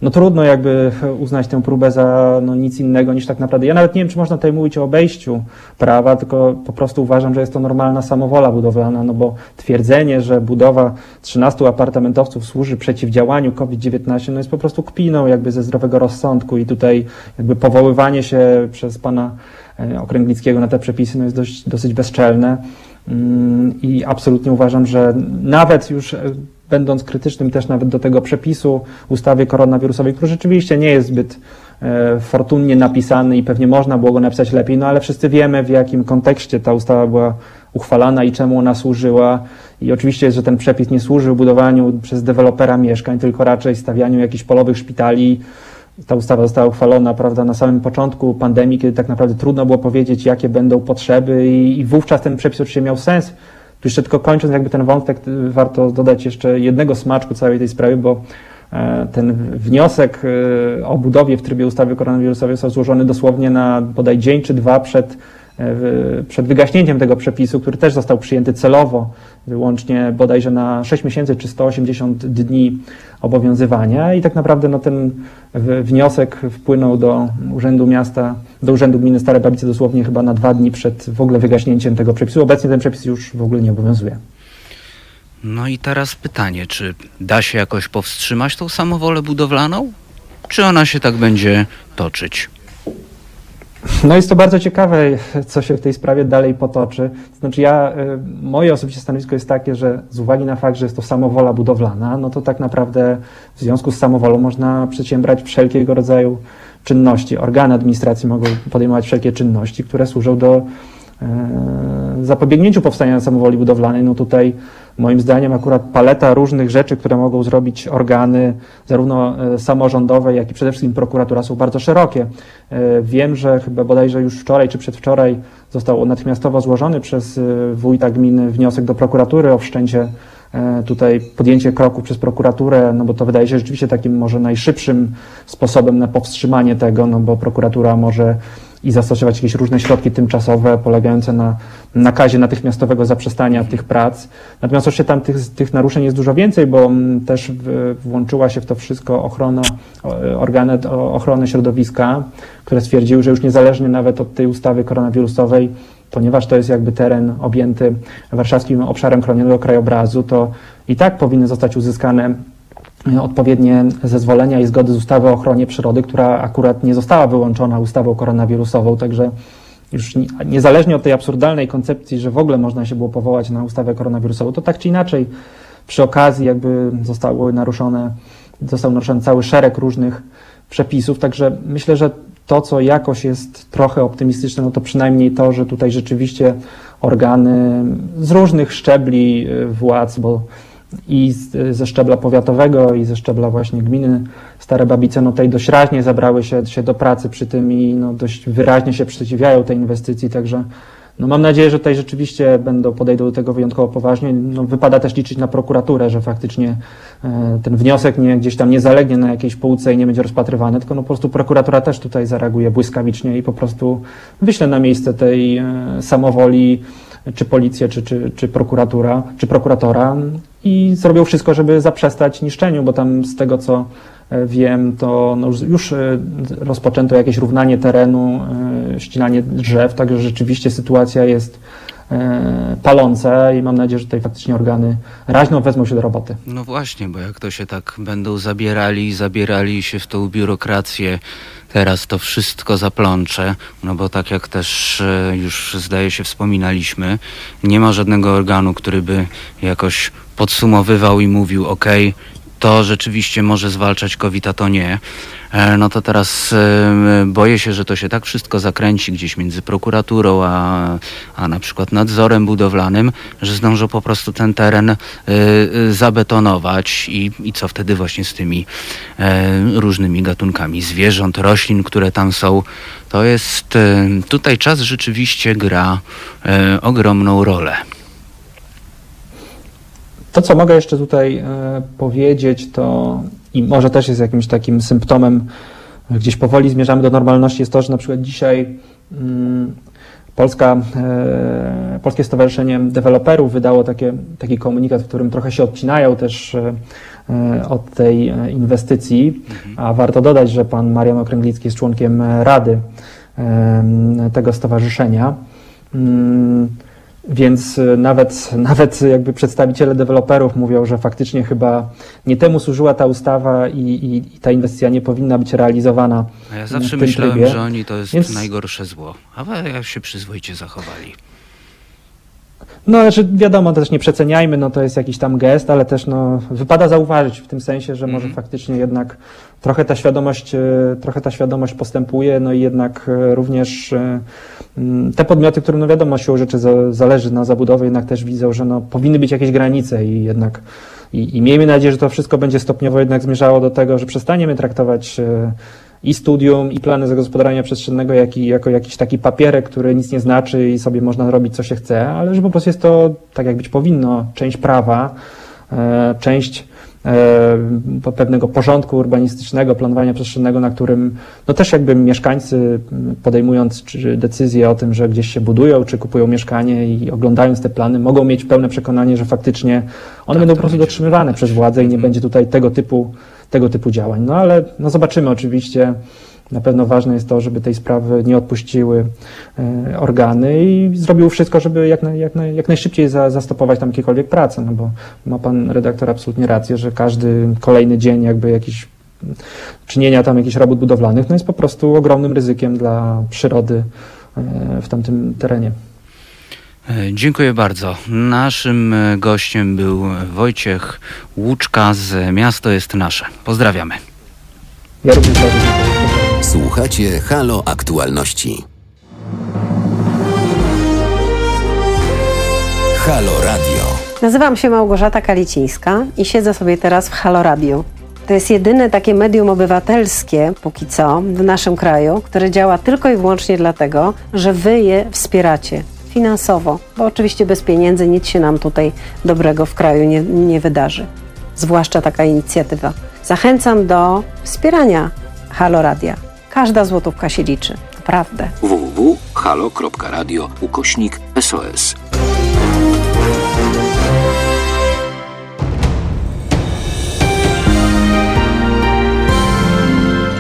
no trudno jakby uznać tę próbę za no, nic innego niż tak naprawdę. Ja nawet nie wiem, czy można tutaj mówić o obejściu prawa, tylko po prostu uważam, że jest to normalna samowola budowlana, no bo twierdzenie, że budowa 13 apartamentowców służy przeciwdziałaniu COVID-19, no jest po prostu kpiną jakby ze zdrowego rozsądku i tutaj jakby powoływanie się przez pana e, Okręglickiego na te przepisy no jest dość, dosyć bezczelne mm, i absolutnie uważam, że nawet już e, będąc krytycznym też nawet do tego przepisu ustawy koronawirusowej, który rzeczywiście nie jest zbyt e, fortunnie napisany i pewnie można było go napisać lepiej, no ale wszyscy wiemy w jakim kontekście ta ustawa była uchwalana i czemu ona służyła. I oczywiście jest, że ten przepis nie służył budowaniu przez dewelopera mieszkań, tylko raczej stawianiu jakichś polowych szpitali. Ta ustawa została uchwalona prawda, na samym początku pandemii, kiedy tak naprawdę trudno było powiedzieć, jakie będą potrzeby, i, i wówczas ten przepis oczywiście miał sens tu jeszcze tylko kończąc jakby ten wątek, warto dodać jeszcze jednego smaczku całej tej sprawy, bo e, ten wniosek e, o budowie w trybie ustawy koronawirusowej został złożony dosłownie na bodaj dzień czy dwa przed E, przed wygaśnięciem tego przepisu, który też został przyjęty celowo, wyłącznie bodajże na 6 miesięcy czy 180 dni obowiązywania. I tak naprawdę no, ten wniosek wpłynął do Urzędu Miasta, do Urzędu Gminy Stare Babice dosłownie chyba na dwa dni przed w ogóle wygaśnięciem tego przepisu. Obecnie ten przepis już w ogóle nie obowiązuje. No i teraz pytanie, czy da się jakoś powstrzymać tą samowolę budowlaną? Czy ona się tak będzie toczyć? No jest to bardzo ciekawe, co się w tej sprawie dalej potoczy. Znaczy ja, y, moje osobiste stanowisko jest takie, że z uwagi na fakt, że jest to samowola budowlana, no to tak naprawdę w związku z samowolą można przedsiębrać wszelkiego rodzaju czynności. Organy administracji mogą podejmować wszelkie czynności, które służą do e, zapobiegnięciu powstania samowoli budowlanej. No tutaj Moim zdaniem akurat paleta różnych rzeczy, które mogą zrobić organy, zarówno e, samorządowe, jak i przede wszystkim prokuratura są bardzo szerokie. E, wiem, że chyba bodajże już wczoraj czy przedwczoraj został natychmiastowo złożony przez wójta gminy wniosek do prokuratury o wszczęcie tutaj podjęcie kroku przez prokuraturę, no bo to wydaje się rzeczywiście takim może najszybszym sposobem na powstrzymanie tego, no bo prokuratura może i zastosować jakieś różne środki tymczasowe polegające na nakazie natychmiastowego zaprzestania tych prac. Natomiast oczywiście tam tych, tych naruszeń jest dużo więcej, bo mm, też włączyła się w to wszystko ochrona, organy ochrony środowiska, które stwierdziły, że już niezależnie nawet od tej ustawy koronawirusowej, ponieważ to jest jakby teren objęty warszawskim obszarem chronionego krajobrazu, to i tak powinny zostać uzyskane odpowiednie zezwolenia i zgody z ustawy o ochronie przyrody, która akurat nie została wyłączona ustawą koronawirusową, także już niezależnie od tej absurdalnej koncepcji, że w ogóle można się było powołać na ustawę koronawirusową, to tak czy inaczej przy okazji jakby zostały naruszone, został naruszony cały szereg różnych przepisów, także myślę, że to, co jakoś jest trochę optymistyczne, no to przynajmniej to, że tutaj rzeczywiście organy z różnych szczebli y, władz, bo i z, ze szczebla powiatowego i ze szczebla właśnie gminy Stare Babice, no tej dość raźnie zabrały się, się do pracy przy tym i no dość wyraźnie się przeciwiają tej inwestycji, także no mam nadzieję, że tutaj rzeczywiście będą, podejdą do tego wyjątkowo poważnie. No wypada też liczyć na prokuraturę, że faktycznie e, ten wniosek nie, gdzieś tam nie zalegnie na jakiejś półce i nie będzie rozpatrywany, tylko no po prostu prokuratura też tutaj zareaguje błyskawicznie i po prostu wyśle na miejsce tej e, samowoli czy policja, czy, czy, czy prokuratura, czy prokuratora i zrobią wszystko, żeby zaprzestać niszczeniu, bo tam z tego co wiem, to no już e, rozpoczęto jakieś równanie terenu, e, ścinanie drzew, także rzeczywiście sytuacja jest paląca i mam nadzieję, że tutaj faktycznie organy raźno wezmą się do roboty. No właśnie, bo jak to się tak będą zabierali, zabierali się w tą biurokrację teraz to wszystko zaplącze, no bo tak jak też e, już zdaje się wspominaliśmy, nie ma żadnego organu, który by jakoś podsumowywał i mówił ok, to rzeczywiście może zwalczać COVID, a to nie, e, no to teraz boję się, że to się tak wszystko zakręci gdzieś między prokuraturą, a, a na przykład nadzorem budowlanym, że zdążą po prostu ten teren zabetonować i, i co wtedy właśnie z tymi różnymi gatunkami zwierząt, roślin, które tam są. To jest, tutaj czas rzeczywiście gra ogromną rolę. To, co mogę jeszcze tutaj e, powiedzieć, to i może też jest jakimś takim symptomem, gdzieś powoli zmierzamy do normalności, jest to, że na przykład dzisiaj mm, Polska, e, Polskie Stowarzyszenie Deweloperów wydało takie, taki komunikat, w którym trochę się odcinają też e, od tej inwestycji, a warto dodać, że pan Marian Okręglicki jest członkiem Rady tego stowarzyszenia. Mm, więc y, nawet, nawet jakby przedstawiciele deweloperów mówią, że faktycznie chyba nie temu służyła ta ustawa i, i, i ta inwestycja nie powinna być realizowana. A ja zawsze myślałem, trybie. że oni to jest Więc... najgorsze zło, a jak się przyzwoicie zachowali. No, znaczy wiadomo, też nie przeceniajmy, no to jest jakiś tam gest, ale też no, wypada zauważyć w tym sensie, że może mhm. faktycznie jednak trochę ta świadomość, e, trochę ta świadomość postępuje, no i jednak e, również e, mm, te podmioty, którym no wiadomo siłą rzeczy zależy na zabudowie, jednak też widzą, że no, powinny być jakieś granice i jednak i, i miejmy nadzieję, że to wszystko będzie stopniowo jednak zmierzało do tego, że przestaniemy traktować i studium, i plany zagospodarowania przestrzennego jak i, jako jakiś taki papierek, który nic nie znaczy i sobie można robić co się chce, ale że po prostu jest to tak jak być powinno, część prawa, część pewnego porządku urbanistycznego, planowania przestrzennego, na którym no też jakby mieszkańcy podejmując decyzję o tym, że gdzieś się budują, czy kupują mieszkanie i oglądając te plany, mogą mieć pełne przekonanie, że faktycznie one tak, będą po prostu dotrzymywane przez władzę i nie będzie tutaj tego typu tego typu działań. No ale no zobaczymy oczywiście. Na pewno ważne jest to, żeby tej sprawy nie odpuściły e, organy i zrobiły wszystko, żeby jak, jak, jak najszybciej za, zastopować tam jakiekolwiek pracę, no bo ma pan redaktor absolutnie rację, że każdy kolejny dzień jakby jakiś czynienia tam jakichś robót budowlanych, no jest po prostu ogromnym ryzykiem dla przyrody e, w tamtym terenie. E, dziękuję bardzo. Naszym gościem był Wojciech Łuczka z Miasto jest Nasze. Pozdrawiamy. Ja również Słuchacie Halo Aktualności. Halo Radio. Nazywam się Małgorzata Kalicińska i siedzę sobie teraz w Halo Radio. To jest jedyne takie medium obywatelskie, póki co, w naszym kraju, które działa tylko i wyłącznie dlatego, że wy je wspieracie finansowo, bo oczywiście bez pieniędzy nic się nam tutaj dobrego w kraju nie, nie wydarzy, zwłaszcza taka inicjatywa. Zachęcam do wspierania Halo Radia. Każda złotówka się liczy, naprawdę. www.halo.radio ukośnik SOS.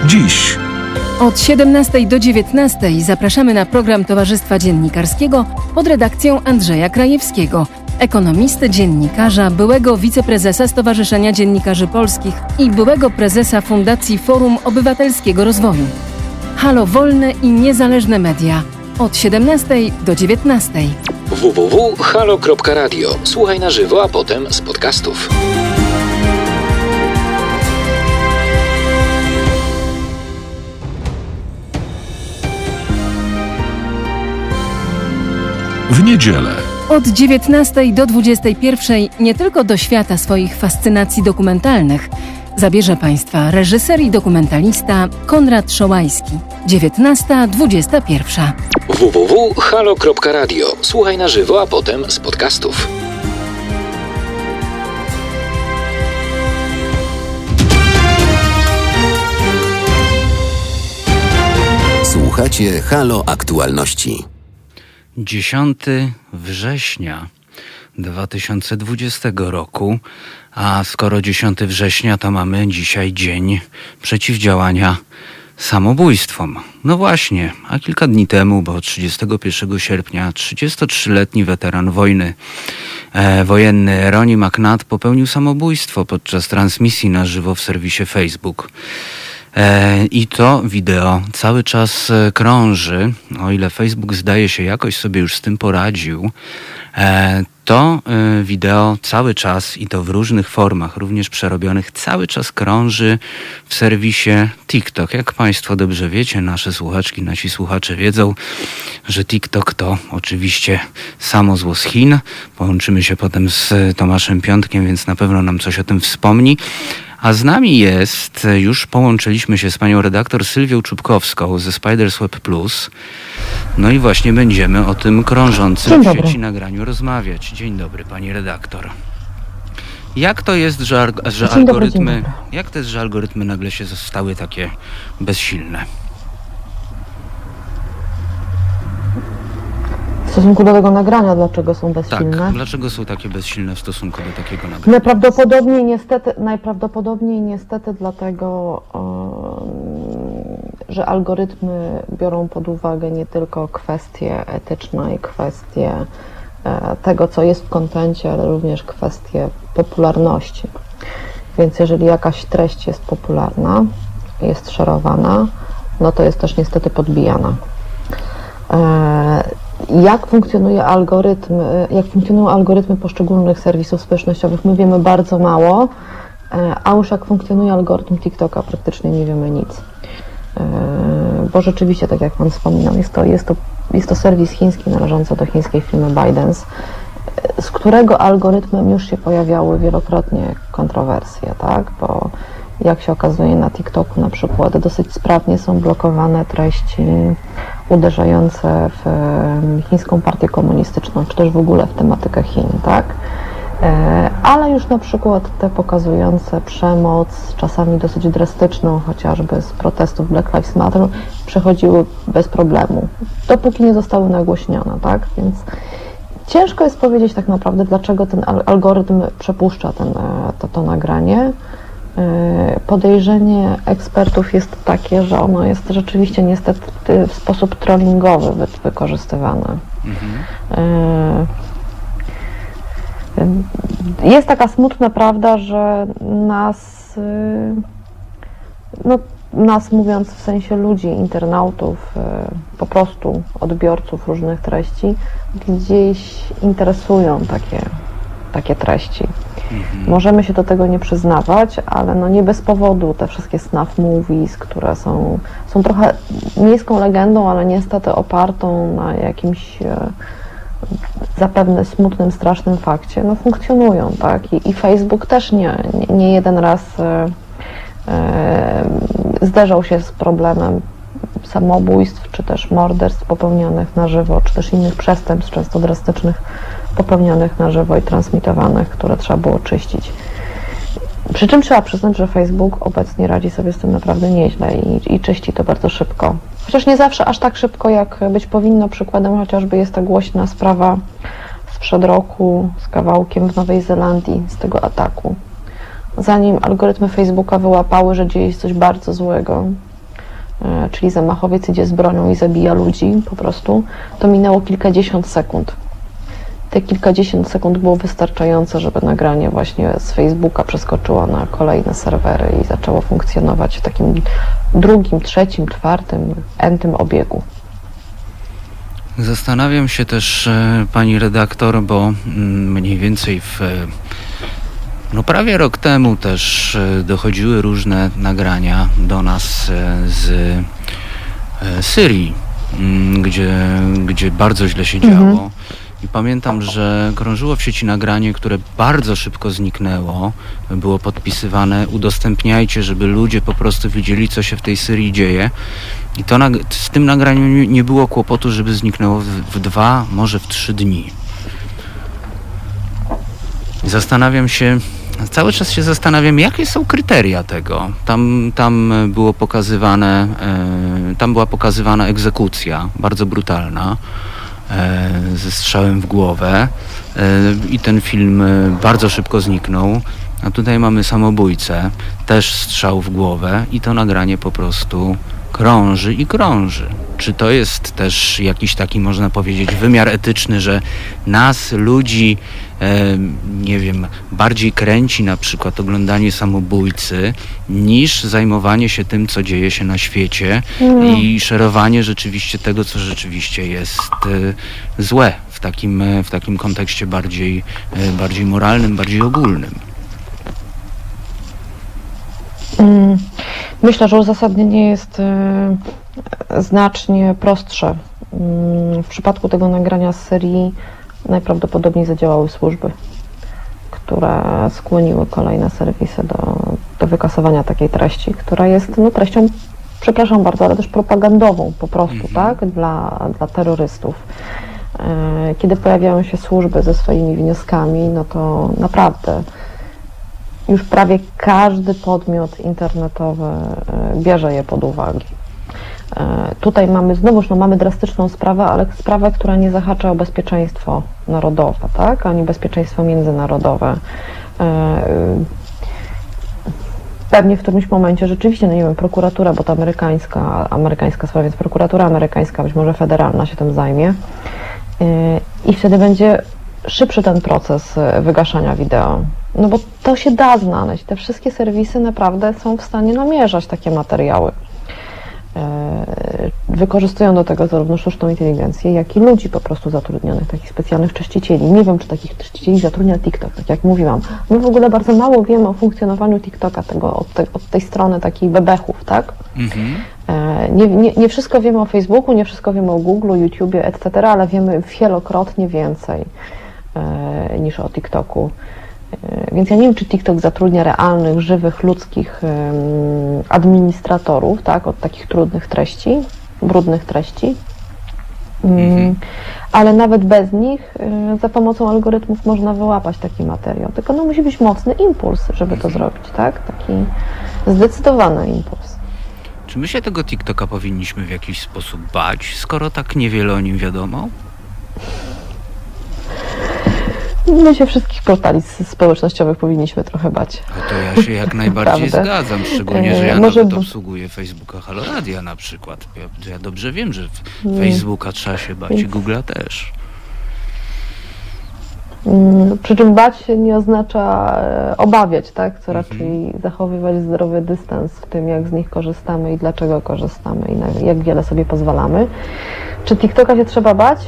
Dziś od 17 do 19 zapraszamy na program Towarzystwa Dziennikarskiego pod redakcją Andrzeja Krajewskiego, ekonomisty, dziennikarza, byłego wiceprezesa Stowarzyszenia Dziennikarzy Polskich i byłego prezesa Fundacji Forum Obywatelskiego Rozwoju. Halo Wolne i Niezależne Media od 17 do 19. www.halo.radio. Słuchaj na żywo, a potem z podcastów. w niedzielę. Od 19 do 21 nie tylko do świata swoich fascynacji dokumentalnych zabierze Państwa reżyser i dokumentalista Konrad Szołajski. 19.21. www.halo.radio. Słuchaj na żywo, a potem z podcastów. Słuchacie Halo Aktualności. 10 września 2020 roku, a skoro 10 września, to mamy dzisiaj dzień przeciwdziałania samobójstwom. No właśnie, a kilka dni temu, bo 31 sierpnia, 33-letni weteran wojny e, wojenny Ronnie McNatt popełnił samobójstwo podczas transmisji na żywo w serwisie Facebook. E, I to wideo cały czas e, krąży. O ile Facebook zdaje się jakoś sobie już z tym poradził, e, To wideo cały czas i to w różnych formach, również przerobionych, cały czas krąży w serwisie TikTok. Jak Państwo dobrze wiecie, nasze słuchaczki, nasi słuchacze wiedzą, że TikTok to oczywiście samo zło z Chin. Połączymy się potem z Tomaszem Piątkiem, więc na pewno nam coś o tym wspomni. A z nami jest, już połączyliśmy się z panią redaktor Sylwią Czubkowską ze Spiders Web Plus. No i właśnie będziemy o tym krążącym w sieci nagraniu rozmawiać. Dzień dobry pani redaktor. Jak to jest, że, że algorytmy, jak to jest, że algorytmy nagle się stały takie bezsilne? W stosunku do tego nagrania, dlaczego są bezsilne? Tak, dlaczego są takie bezsilne w stosunku do takiego nagrania? Najprawdopodobniej niestety, najprawdopodobniej niestety dlatego, że algorytmy biorą pod uwagę nie tylko kwestie etyczne i kwestie e, tego, co jest w kontencie, ale również kwestie popularności. Więc jeżeli jakaś treść jest popularna, jest szerowana, no to jest też niestety podbijana. Jak funkcjonuje algorytm, e, jak funkcjonują algorytmy poszczególnych serwisów społecznościowych, my wiemy bardzo mało, e, a już jak funkcjonuje algorytm TikToka, praktycznie nie wiemy nic. E, Bo rzeczywiście, tak jak Pan wspominał, jest to, jest to, jest to serwis chiński należący do chińskiej firmy e, z którego algorytmem już się pojawiały wielokrotnie kontrowersje, tak? Bo jak się okazuje na TikToku na przykład dosyć sprawnie są blokowane treści uderzające w chińską partię komunistyczną, czy też w ogóle w tematykę Chin, tak? E, Ale już na przykład te pokazujące przemoc, czasami dosyć drastyczną, chociażby z protestów Black Lives Matter, przechodziły bez problemu, dopóki nie zostały nagłośnione, tak? Więc ciężko jest powiedzieć tak naprawdę, dlaczego ten al- algorytm przepuszcza ten, e, to, to nagranie. E, Podejrzenie ekspertów jest takie, że ono jest rzeczywiście niestety w sposób trollingowy wy- wykorzystywane. E, Jest taka smutna prawda, że nas, y, no, nas mówiąc w sensie ludzi, internautów, y, po prostu odbiorców różnych treści, gdzieś interesują takie, takie treści. Możemy się do tego nie przyznawać, ale no nie bez powodu te wszystkie snuff movies, które są, są trochę miejską legendą, ale niestety opartą na jakimś e, zapewne smutnym, strasznym fakcie, no funkcjonują, tak? I, i Facebook też nie, nie, nie jeden raz e, e, zderzał się z problemem samobójstw, czy też morderstw popełnionych na żywo, czy też innych przestępstw, często drastycznych, popełnionych na żywo i transmitowanych, które trzeba było czyścić. Przy czym trzeba przyznać, że Facebook obecnie radzi sobie z tym naprawdę nieźle i, i czyści to bardzo szybko. Chociaż nie zawsze aż tak szybko, jak być powinno. Przykładem chociażby jest ta głośna sprawa sprzed roku z kawałkiem w Nowej Zelandii z tego ataku. Zanim algorytmy Facebooka wyłapały, że dzieje się coś bardzo złego, e, czyli zamachowiec idzie z bronią i zabija ludzi po prostu, to minęło kilkadziesiąt sekund. Te kilkadziesiąt sekund było wystarczające, żeby nagranie właśnie z Facebooka przeskoczyło na kolejne serwery i zaczęło funkcjonować w takim drugim, trzecim, czwartym, entym obiegu. Zastanawiam się też, e, pani redaktor, bo mm, mniej więcej w e, no prawie rok temu też e, dochodziły różne nagrania do nas z Syrii, mm, gdzie, gdzie bardzo źle się Mhm. I pamiętam, że krążyło w sieci nagranie, które bardzo szybko zniknęło. Było podpisywane, udostępniajcie, żeby ludzie po prostu widzieli, co się w tej Syrii dzieje. I to z tym nagraniem nie- było kłopotu, żeby zniknęło w, w dwa, może w trzy dni. Zastanawiam się, cały czas się zastanawiam, jakie są kryteria tego. Tam, tam było pokazywane, e, tam była pokazywana egzekucja, bardzo brutalna, ze strzałem w głowę e, i ten film e, bardzo szybko zniknął. A tutaj mamy samobójcę, też strzał w głowę i to nagranie po prostu krąży i krąży. Czy to jest też jakiś taki, można powiedzieć, wymiar etyczny, że nas, ludzi, nie wiem, bardziej kręci na przykład oglądanie samobójcy niż zajmowanie się tym, co dzieje się na świecie mm. i szerowanie rzeczywiście tego, co rzeczywiście jest e, złe w takim, w takim kontekście bardziej, e, bardziej moralnym, bardziej ogólnym. Mm. Myślę, że uzasadnienie jest e, znacznie prostsze. Mm, w przypadku tego nagrania z serii najprawdopodobniej zadziałały służby, które skłoniły kolejne serwisy do, do wykasowania takiej treści, która jest no, treścią, przepraszam bardzo, ale też propagandową po prostu, mhm. tak, dla, dla terrorystów. E, kiedy pojawiają się służby ze swoimi wnioskami, no to naprawdę już prawie każdy podmiot internetowy e, bierze je pod uwagę. E, tutaj mamy znowuż no, mamy drastyczną sprawę, ale sprawę, która nie zahacza o bezpieczeństwo narodowe, tak? ani bezpieczeństwo międzynarodowe. E, pewnie w którymś momencie rzeczywiście, no nie wiem, prokuratura, bo to amerykańska, amerykańska sprawa, więc prokuratura amerykańska, być może federalna się tym zajmie. I wtedy będzie szybszy ten proces wygaszania wideo. No bo to się da znaleźć. Te wszystkie serwisy naprawdę są w stanie namierzać takie materiały. E, wykorzystują do tego zarówno sztuczną inteligencję, jak i ludzi po prostu zatrudnionych, takich specjalnych czyścicieli. Nie wiem, czy takich czyścicieli zatrudnia TikTok, tak jak mówiłam. My w ogóle bardzo mało wiemy o funkcjonowaniu TikToka, tego, od, te, od tej strony takich bebechów, tak? Mhm. E, nie, nie, nie, wszystko wiemy o Facebooku, nie wszystko wiemy o Google, YouTubie, etc., ale wiemy wielokrotnie więcej e, niż o TikToku. E, więc ja nie wiem, czy TikTok zatrudnia realnych, żywych, ludzkich administratorów, tak, od takich trudnych treści, brudnych treści. Mm, mhm. Ale nawet bez nich e, za pomocą algorytmów można wyłapać taki materiał. Tylko no, musi być mocny impuls, żeby to mhm. zrobić, tak? Taki zdecydowany impuls. Czy my się tego TikToka powinniśmy w jakiś sposób bać, skoro tak niewiele o nim wiadomo? My się wszystkich portali społecznościowych powinniśmy trochę bać. A to ja się jak najbardziej zgadzam, szczególnie, że ja Może... nawet obsługuję Facebooka Haloradia na przykład. Ja, ja dobrze wiem, że Facebooka trzeba się bać i Google'a też. Mm, przy czym bać się nie oznacza e, obawiać, tak? Co mhm. raczej zachowywać zdrowy dystans w tym, jak z nich korzystamy i dlaczego korzystamy i jak wiele sobie pozwalamy. Czy TikToka się trzeba bać?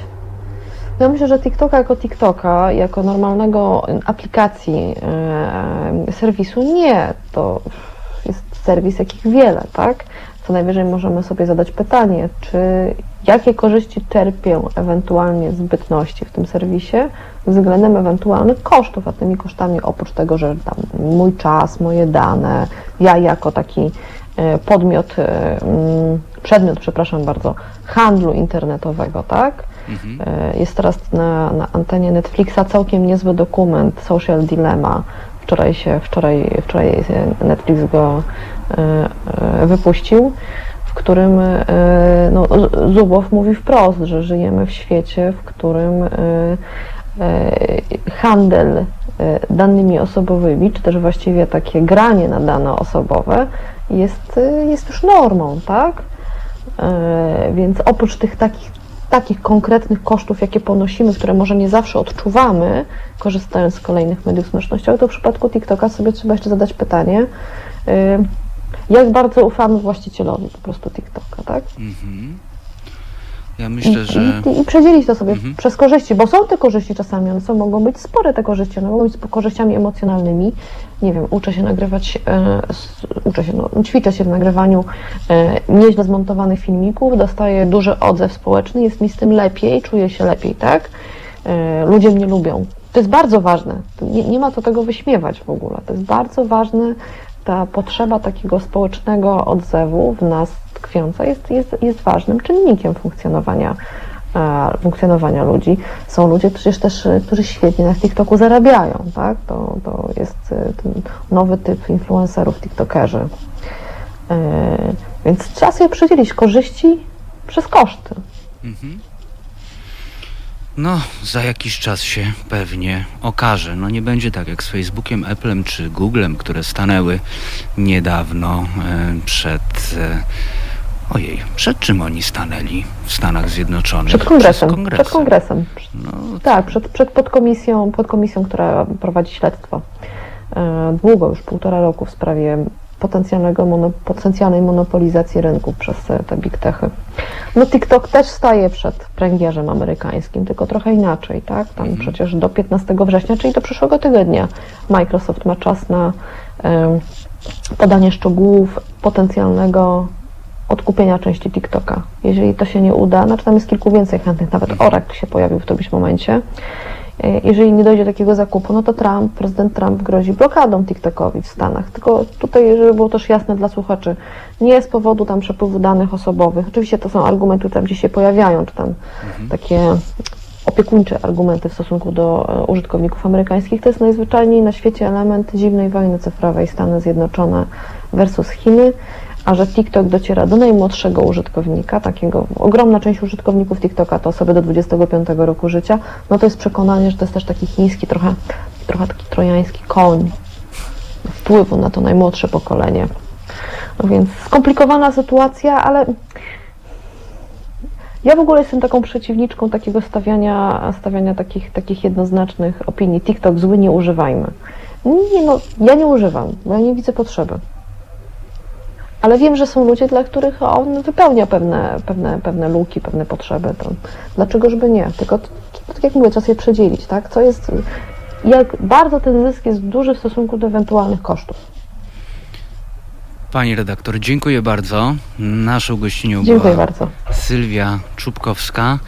Ja myślę, że TikToka jako TikToka, jako normalnego aplikacji e, serwisu nie. To jest serwis jakich wiele, tak? Co najwyżej możemy sobie zadać pytanie, czy jakie korzyści czerpię ewentualnie zbytności w tym serwisie względem ewentualnych kosztów, a tymi kosztami oprócz tego, że tam mój czas, moje dane, ja jako taki e, podmiot, e, przedmiot, przepraszam bardzo, handlu internetowego, tak? Mhm. E, jest teraz na, na antenie Netflixa całkiem niezły dokument Social Dilemma. Wczoraj się, wczoraj, wczoraj Netflix go e, e, wypuścił, w którym no, Zubow mówi wprost, że żyjemy w świecie, w którym handel danymi osobowymi, czy też właściwie takie granie na dane osobowe jest, jest już normą, tak? Więc oprócz tych takich takich konkretnych kosztów, jakie ponosimy, które może nie zawsze odczuwamy, korzystając z kolejnych mediów społecznościowych, to w przypadku TikToka sobie trzeba jeszcze zadać pytanie, y, jak bardzo ufamy właścicielowi po prostu TikToka, tak? Mhm. Ja myślę, że. I, i przedzielić to sobie mhm. przez korzyści, bo są te korzyści czasami, one są, mogą być spore te korzyści, one mogą być korzyściami emocjonalnymi. Nie wiem, uczę się nagrywać, e, uczę się, no, ćwiczę się w nagrywaniu e, nieźle zmontowanych filmików, dostaję duży odzew społeczny, jest mi z tym lepiej, czuję się lepiej, tak? E, ludzie mnie lubią. To jest bardzo ważne. Nie, nie ma co tego wyśmiewać w ogóle. To jest bardzo ważne, ta potrzeba takiego społecznego odzewu w nas tkwiąca jest, jest, jest ważnym czynnikiem funkcjonowania, funkcjonowania ludzi. Są ludzie przecież też, e, którzy świetnie na TikToku zarabiają, tak? To, to jest e, ten nowy typ influencerów, TikTokerzy. Więc trzeba sobie przydzielić korzyści przez koszty. Mhm. No, za jakiś czas się pewnie okaże. No nie będzie tak jak z Facebookiem, Applem czy Googlem, które stanęły niedawno przed Ojej, przed czym oni stanęli w Stanach Zjednoczonych? Przed kongresem. kongresem. Przed kongresem. No, Tak, przed, przed podkomisją, podkomisją, która prowadzi śledztwo. E, Długo, już półtora roku w sprawie potencjalnego mono, potencjalnej monopolizacji rynku przez te big techy. No TikTok też staje przed pręgierzem amerykańskim, tylko trochę inaczej, tak? Tam przecież do 15 września, czyli do przyszłego tygodnia Microsoft ma czas na podanie szczegółów potencjalnego odkupienia części TikToka. Jeżeli to się nie uda, znaczy tam jest kilku więcej chętnych, nawet Oracle się pojawił w którymś momencie. E, Jeżeli nie dojdzie do takiego zakupu, no to Trump, prezydent Trump grozi blokadą TikTokowi w Stanach. Tylko tutaj, żeby było też jasne dla słuchaczy, nie z powodu tam przepływu danych osobowych. Oczywiście to są argumenty, które tam gdzieś się pojawiają, czy tam takie opiekuńcze argumenty w stosunku do e, użytkowników amerykańskich. To jest najzwyczajniej na świecie element dziwnej wojny cyfrowej Stany Zjednoczone versus Chiny, a że TikTok dociera do najmłodszego użytkownika, takiego, ogromna część użytkowników TikToka to osoby do 25 roku życia, no to jest przekonanie, że to jest też taki chiński, trochę, trochę taki trojański koń wpływu na to najmłodsze pokolenie. No więc skomplikowana sytuacja, ale ja w ogóle jestem taką przeciwniczką takiego stawiania, stawiania takich, takich jednoznacznych opinii. TikTok zły, nie używajmy. Nie no, ja nie używam, bo ja nie widzę potrzeby. Ale wiem, że są ludzie, dla których on wypełnia pewne, pewne, pewne luki, pewne potrzeby. To dlaczego, żeby nie? Tylko, tak jak mówię, trzeba sobie przedzielić, tak? Co jest, jak bardzo ten zysk jest duży w stosunku do ewentualnych kosztów. Pani redaktor, dziękuję bardzo. Naszą gościnią Dziękuję była bardzo. Sylwia Czubkowska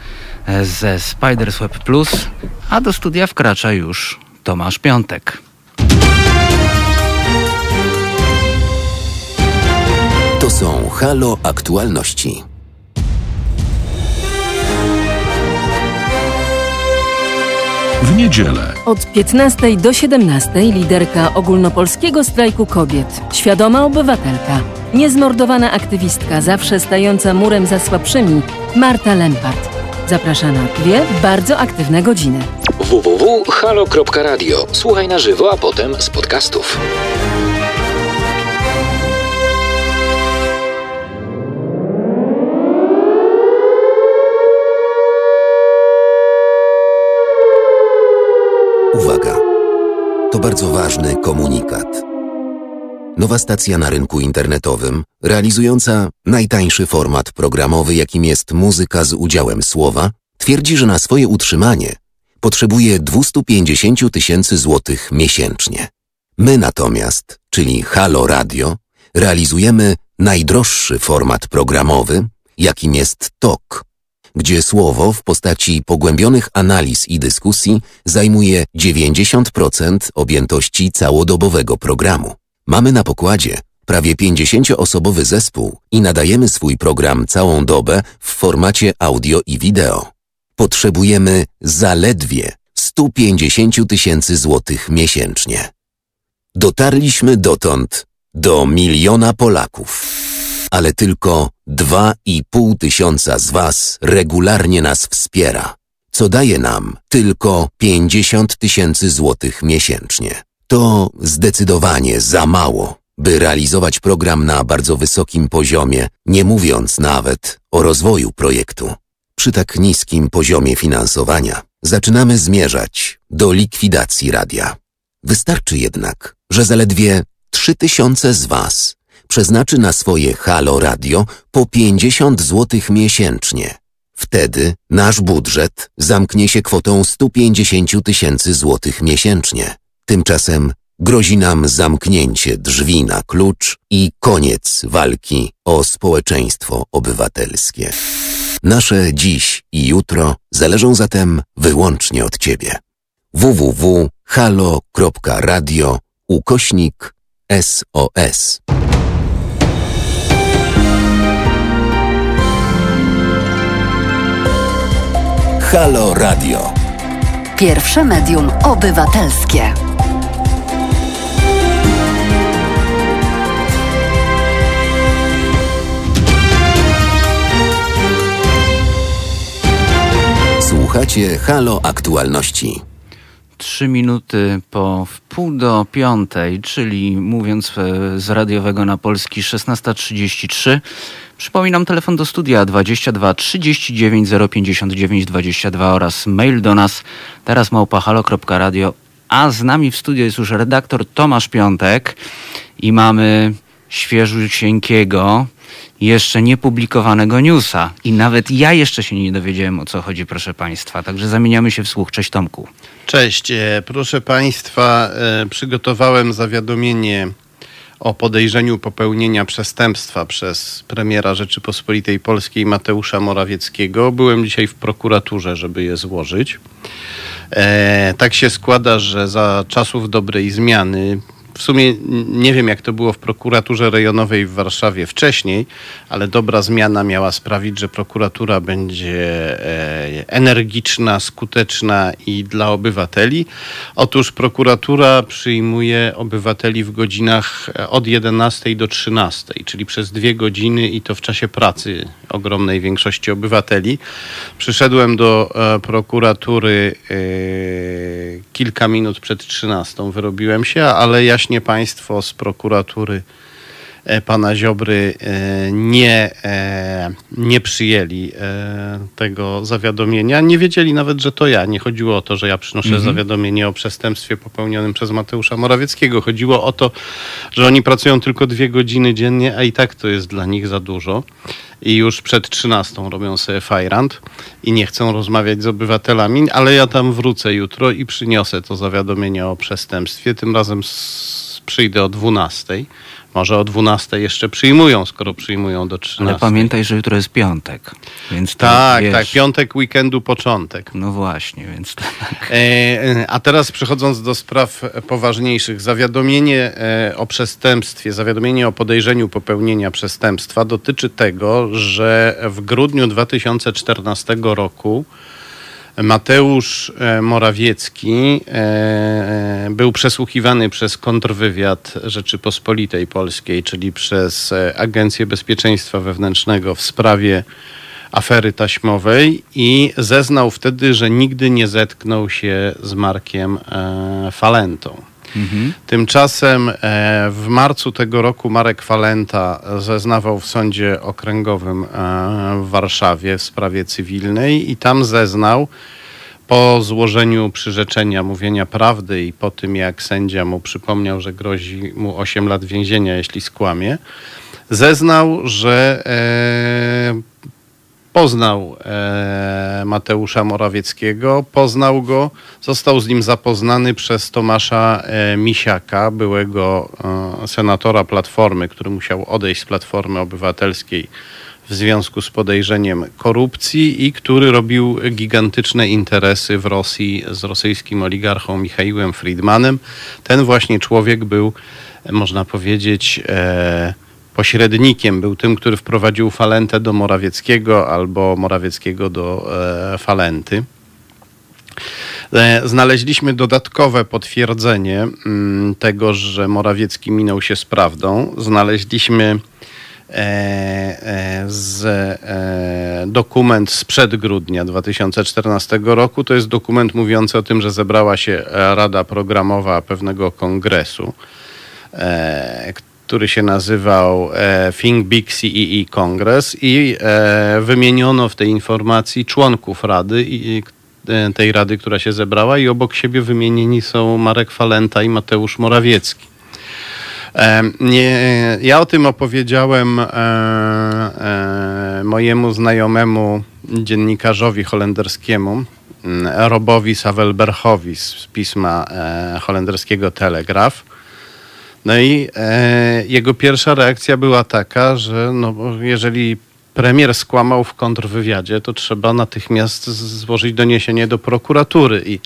ze Spiders Web Plus, a do studia wkracza już Tomasz Piątek. Są Halo Aktualności. W niedzielę Od 15 do 17 liderka ogólnopolskiego strajku kobiet, świadoma obywatelka, niezmordowana aktywistka, zawsze stająca murem za słabszymi, Marta Lempart. Zaprasza na dwie bardzo aktywne godziny. www.halo.radio. Słuchaj na żywo, a potem z podcastów. To bardzo ważny komunikat. Nowa stacja na rynku internetowym, realizująca najtańszy format programowy, jakim jest muzyka z udziałem słowa, twierdzi, że na swoje utrzymanie potrzebuje 250 tysięcy złotych miesięcznie. My natomiast, czyli Halo Radio, realizujemy najdroższy format programowy, jakim jest TOK, gdzie słowo w postaci pogłębionych analiz i dyskusji zajmuje 90% objętości całodobowego programu. Mamy na pokładzie prawie 50-osobowy zespół i nadajemy swój program całą dobę w formacie audio i wideo. Potrzebujemy zaledwie 150 tysięcy złotych miesięcznie. Dotarliśmy dotąd do miliona Polaków, ale tylko 2,5 tysiąca z Was regularnie nas wspiera, co daje nam tylko 50 tysięcy złotych miesięcznie. To zdecydowanie za mało, by realizować program na bardzo wysokim poziomie, nie mówiąc nawet o rozwoju projektu. Przy tak niskim poziomie finansowania zaczynamy zmierzać do likwidacji radia. Wystarczy jednak, że zaledwie 3000 z Was przeznaczy na swoje Halo Radio po 50 zł miesięcznie. Wtedy nasz budżet zamknie się kwotą 150 tysięcy złotych miesięcznie. Tymczasem grozi nam zamknięcie drzwi na klucz i koniec walki o społeczeństwo obywatelskie. Nasze dziś i jutro zależą zatem wyłącznie od Ciebie. www.halo.radio ukośnik SOS. Halo Radio. Pierwsze medium obywatelskie. Słuchacie Halo Aktualności. trzy minuty po wpół do piątej, czyli mówiąc e, z radiowego na polski 16.33. Przypominam telefon do studia 22 39 059 22 oraz mail do nas teraz małpahalo.radio. A z nami w studiu jest już redaktor Tomasz Piątek i mamy świeżusieńkiego, jeszcze niepublikowanego newsa. I nawet ja jeszcze się nie dowiedziałem o co chodzi, proszę Państwa. Także zamieniamy się w słuch. Cześć Tomku. Cześć, e, proszę Państwa, e, przygotowałem zawiadomienie o podejrzeniu popełnienia przestępstwa przez premiera Rzeczypospolitej Polskiej Mateusza Morawieckiego. Byłem dzisiaj w prokuraturze, żeby je złożyć. E, tak się składa, że za czasów dobrej zmiany w sumie nie wiem, jak to było w prokuraturze rejonowej w Warszawie wcześniej, ale dobra zmiana miała sprawić, że prokuratura będzie e, energiczna, skuteczna i dla obywateli. Otóż prokuratura przyjmuje obywateli w godzinach e, od 11 do 13, czyli przez dwie godziny i to w czasie pracy ogromnej większości obywateli. Przyszedłem do e, prokuratury kilka minut przed 13, wyrobiłem się, ale ja wyjaśnie państwo z prokuratury e, pana Ziobry e, nie, e, nie przyjęli tego zawiadomienia. Nie wiedzieli nawet, że to ja. Nie chodziło o to, że ja przynoszę mhm. zawiadomienie o przestępstwie popełnionym przez Mateusza Morawieckiego. Chodziło o to, że oni pracują tylko dwie godziny dziennie, a i tak to jest dla nich za dużo. I już przed 13 robią sobie fajrant i nie chcą rozmawiać z obywatelami, ale ja tam wrócę jutro i przyniosę to zawiadomienie o przestępstwie. Tym razem przyjdę o 12. Może o 12 jeszcze przyjmują, skoro przyjmują do 13. Ale pamiętaj, że jutro jest piątek. Więc tak, wiesz... tak, piątek weekendu początek. No właśnie, więc tak. E, a teraz przechodząc do spraw poważniejszych. Zawiadomienie e, o przestępstwie, zawiadomienie o podejrzeniu popełnienia przestępstwa dotyczy tego, że w grudniu 2014 roku Mateusz e, Morawiecki e, e, był przesłuchiwany przez kontrwywiad Rzeczypospolitej Polskiej, czyli przez Agencję Bezpieczeństwa Wewnętrznego w sprawie afery taśmowej i zeznał wtedy, że nigdy nie zetknął się z Markiem Falentą. Tymczasem w marcu tego roku Marek Falenta zeznawał w sądzie okręgowym w Warszawie w sprawie cywilnej i tam zeznał, po złożeniu przyrzeczenia mówienia prawdy i po tym, jak sędzia mu przypomniał, że grozi mu 8 lat więzienia, jeśli skłamie, zeznał, że e, poznał e, Mateusza Morawieckiego, poznał go, został z nim zapoznany przez Tomasza e, Misiaka, byłego e, senatora Platformy, który musiał odejść z Platformy Obywatelskiej w związku z podejrzeniem korupcji i który robił gigantyczne interesy w Rosji z rosyjskim oligarchą Michałem Friedmanem. Ten właśnie człowiek był, można powiedzieć, e, pośrednikiem, był tym, który wprowadził Falentę do Morawieckiego albo Morawieckiego do e, Falenty. E, znaleźliśmy dodatkowe potwierdzenie mm, tego, że Morawiecki minął się z prawdą. Znaleźliśmy E, z dokument sprzed grudnia 2014 roku. To jest dokument mówiący o tym, że zebrała się Rada Programowa pewnego kongresu, który się nazywał Think Big CEE Kongres i wymieniono w tej informacji członków Rady tej Rady, która się zebrała i obok siebie wymienieni są Marek Falenta i Mateusz Morawiecki. Nie, ja o tym opowiedziałem e, e, mojemu znajomemu dziennikarzowi holenderskiemu, mm, Robowi Savelberchowi z pisma e, holenderskiego Telegraf. No i jego pierwsza reakcja była taka, że no, jeżeli premier skłamał w kontrwywiadzie, to trzeba natychmiast złożyć doniesienie do prokuratury. I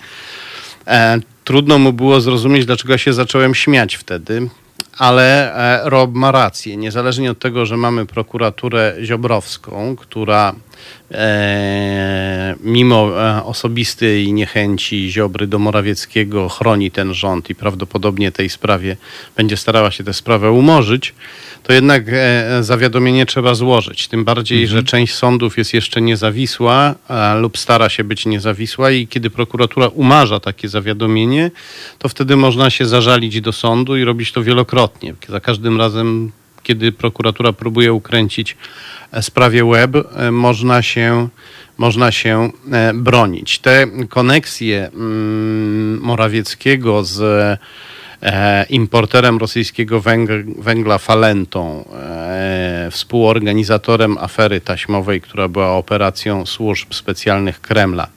trudno mu było zrozumieć, dlaczego się zacząłem śmiać wtedy ale e, Rob ma rację. Niezależnie od tego, że mamy prokuraturę ziobrowską, która e, mimo e, osobistej niechęci Ziobry do Morawieckiego chroni ten rząd i prawdopodobnie tej sprawie będzie starała się tę sprawę umorzyć, to jednak e, zawiadomienie trzeba złożyć. Tym bardziej, mhm. że część sądów jest jeszcze niezawisła lub stara się być niezawisła i kiedy prokuratura umarza takie zawiadomienie, to wtedy można się zażalić do sądu i robić to wielokrotnie. Za każdym razem, kiedy prokuratura próbuje ukręcić e, sprawie web, e, można się można się bronić. Te koneksje mm, Morawieckiego z e, importerem rosyjskiego węgla, Falentą, e, współorganizatorem afery taśmowej, która była operacją służb specjalnych Kremla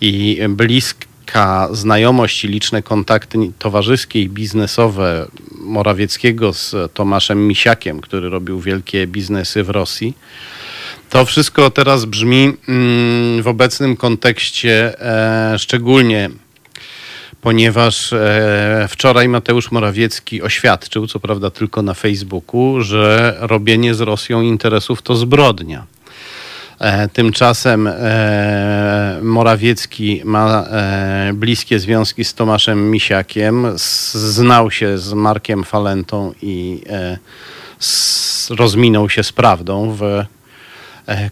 i bliska znajomość i liczne kontakty towarzyskie i biznesowe Morawieckiego z Tomaszem Misiakiem, który robił wielkie biznesy w Rosji. To wszystko teraz brzmi mm, w obecnym kontekście e, szczególnie ponieważ e, wczoraj Mateusz Morawiecki oświadczył, co prawda tylko na Facebooku, że robienie z Rosją interesów to zbrodnia. E, tymczasem e, Morawiecki ma e, bliskie związki z Tomaszem Misiakiem, znał się z Markiem Falentą i rozminął się z prawdą w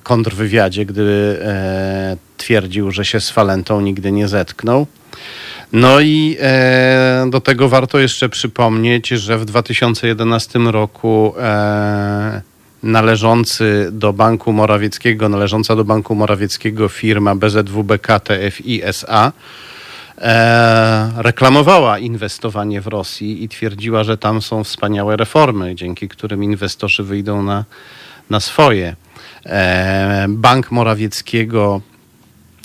kontrwywiadzie, gdy twierdził, że się z Falentą nigdy nie zetknął. No i e, do tego warto jeszcze przypomnieć, że w 2011 roku e, należący do Banku Morawieckiego, należąca do Banku Morawieckiego firma BZWBK TFI SA e, reklamowała inwestowanie w Rosji i twierdziła, że tam są wspaniałe reformy, dzięki którym inwestorzy wyjdą na, na swoje. E, Bank Morawieckiego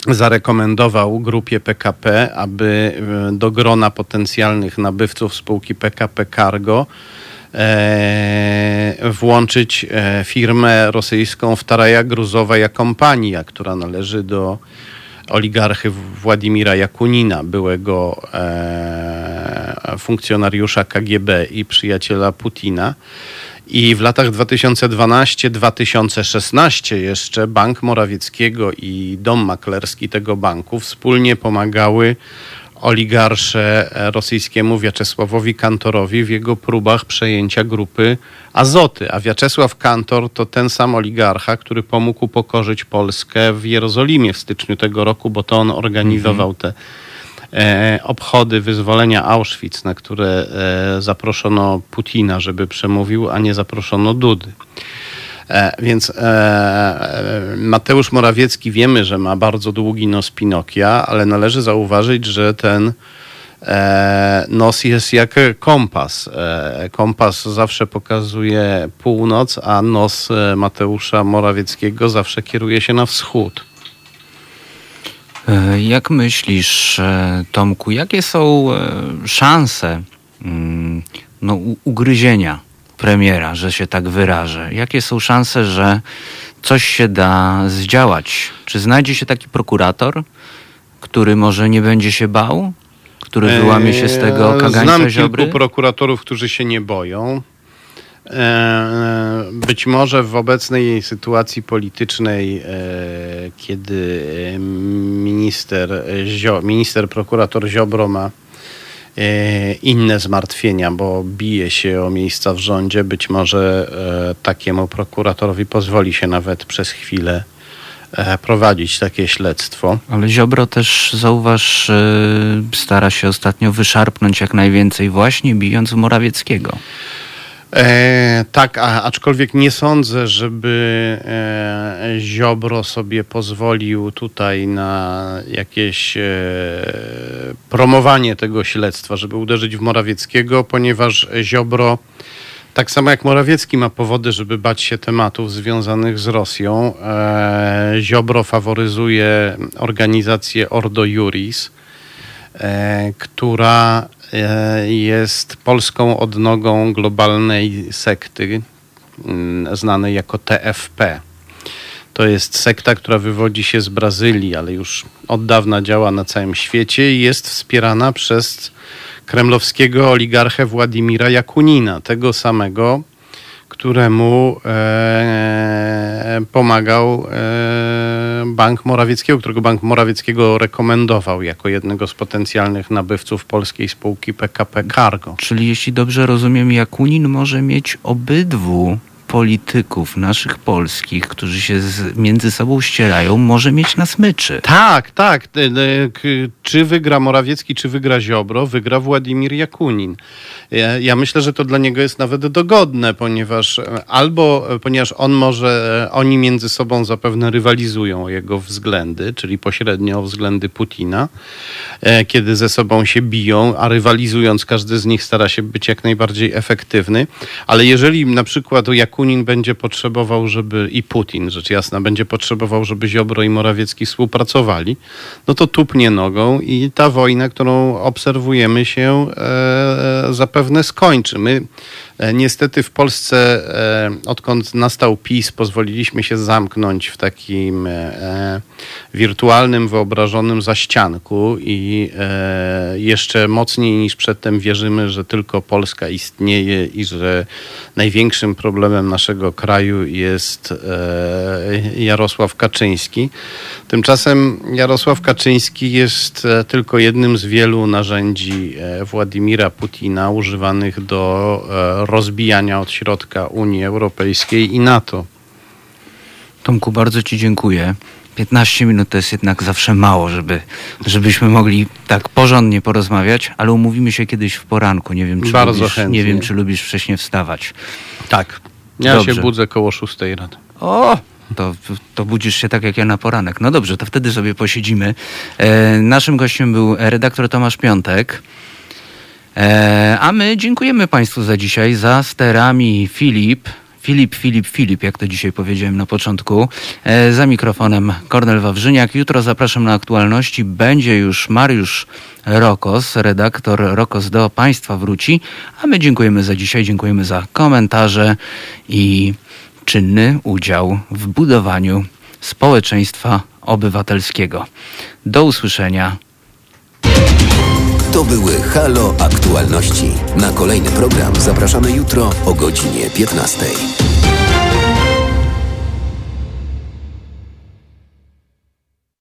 zarekomendował grupie PKP, aby e, do grona potencjalnych nabywców spółki PKP Cargo włączyć e, firmę rosyjską Wtaraja Gruzowa Kompania, która należy do oligarchy Władimira Jakunina, byłego funkcjonariusza KGB i przyjaciela Putina. I w latach 2012-2016 jeszcze Bank Morawieckiego i dom maklerski tego banku wspólnie pomagały oligarsze rosyjskiemu Wiaczesławowi Kantorowi w jego próbach przejęcia grupy Azoty. A Wiaczesław Kantor to ten sam oligarcha, który pomógł pokorzyć Polskę w Jerozolimie w styczniu tego roku, bo to on organizował te E, obchody wyzwolenia Auschwitz, na które e, zaproszono Putina, żeby przemówił, a nie zaproszono Dudy. E, więc Mateusz Morawiecki wiemy, że ma bardzo długi nos Pinokia, ale należy zauważyć, że ten nos jest jak kompas. Kompas zawsze pokazuje północ, a nos Mateusza Morawieckiego zawsze kieruje się na wschód. E, jak myślisz, e, Tomku, jakie są e, szanse mm, no, ugryzienia premiera, że się tak wyrażę? Jakie są szanse, że coś się da zdziałać? Czy znajdzie się taki prokurator, który może nie będzie się bał? Który wyłamie się z tego kagańca Znam Ziobry? kilku prokuratorów, którzy się nie boją. E, być może w obecnej sytuacji politycznej, e, kiedy minister, minister prokurator Ziobro ma e, inne zmartwienia, bo bije się o miejsca w rządzie, być może takiemu prokuratorowi pozwoli się nawet przez chwilę prowadzić takie śledztwo. Ale Ziobro też, zauważ, stara się ostatnio wyszarpnąć jak najwięcej właśnie bijąc Morawieckiego. E, tak, a, aczkolwiek nie sądzę, żeby e, Ziobro sobie pozwolił tutaj na jakieś e, promowanie tego śledztwa, żeby uderzyć w Morawieckiego, ponieważ Ziobro, tak samo jak Morawiecki ma powody, żeby bać się tematów związanych z Rosją, e, Ziobro faworyzuje organizację Ordo Juris, e, która jest polską odnogą globalnej sekty mm, znanej jako TFP. To jest sekta, która wywodzi się z Brazylii, ale już od dawna działa na całym świecie i jest wspierana przez kremlowskiego oligarchę Władimira Jakunina, tego samego, któremu e, pomagał e, Bank Morawieckiego, którego Bank Morawieckiego rekomendował jako jednego z potencjalnych nabywców polskiej spółki PKP Cargo. Czyli jeśli dobrze rozumiem, Jakunin może mieć obydwu polityków naszych polskich, którzy się z, między sobą ścierają, może mieć na smyczy. Tak, tak. Czy wygra Morawiecki, czy wygra Ziobro, wygra Władimir Jakunin. Ja, ja, myślę, że to dla niego jest nawet dogodne, ponieważ albo, ponieważ on może, oni między sobą zapewne rywalizują o jego względy, czyli pośrednio o względy Putina, e, kiedy ze sobą się biją, a rywalizując każdy z nich stara się być jak najbardziej efektywny. Ale jeżeli na przykład Jakunin Bakunin będzie potrzebował, żeby i Putin, rzecz jasna, będzie potrzebował, żeby Ziobro i Morawiecki współpracowali, no to tupnie nogą i ta wojna, którą obserwujemy się e, zapewne skończy. My E, niestety w Polsce, e, odkąd nastał PiS, pozwoliliśmy się zamknąć w takim e, wirtualnym, wyobrażonym zaścianku i jeszcze mocniej niż przedtem wierzymy, że tylko Polska istnieje i że największym problemem naszego kraju jest Jarosław Kaczyński. Tymczasem Jarosław Kaczyński jest tylko jednym z wielu narzędzi Władimira Putina używanych do rozbijania od środka Unii Europejskiej i NATO. Tomku, bardzo Ci dziękuję. 15 minut to jest jednak zawsze mało, żeby, żebyśmy mogli tak porządnie porozmawiać, ale umówimy się kiedyś w poranku. Nie wiem, czy, Bardzo lubisz, chętnie. nie wiem, czy lubisz wcześnie wstawać. Tak. Ja Dobrze. się budzę koło 6 rano. O! To, to budzisz się tak jak ja na poranek. No dobrze, to wtedy sobie posiedzimy. E, naszym gościem był redaktor Tomasz Piątek. E, a my dziękujemy Państwu za dzisiaj. Za sterami Filip. Filip, Filip, Filip, jak to dzisiaj powiedziałem na początku. E, za mikrofonem Kornel Wawrzyniak. Jutro zapraszam na aktualności. Będzie już Mariusz Rokos, redaktor Rokos do Państwa wróci. A my dziękujemy za dzisiaj, dziękujemy za komentarze i czynny udział w budowaniu społeczeństwa obywatelskiego. Do usłyszenia. To były Halo Aktualności. Na kolejny program zapraszamy jutro o godzinie 15.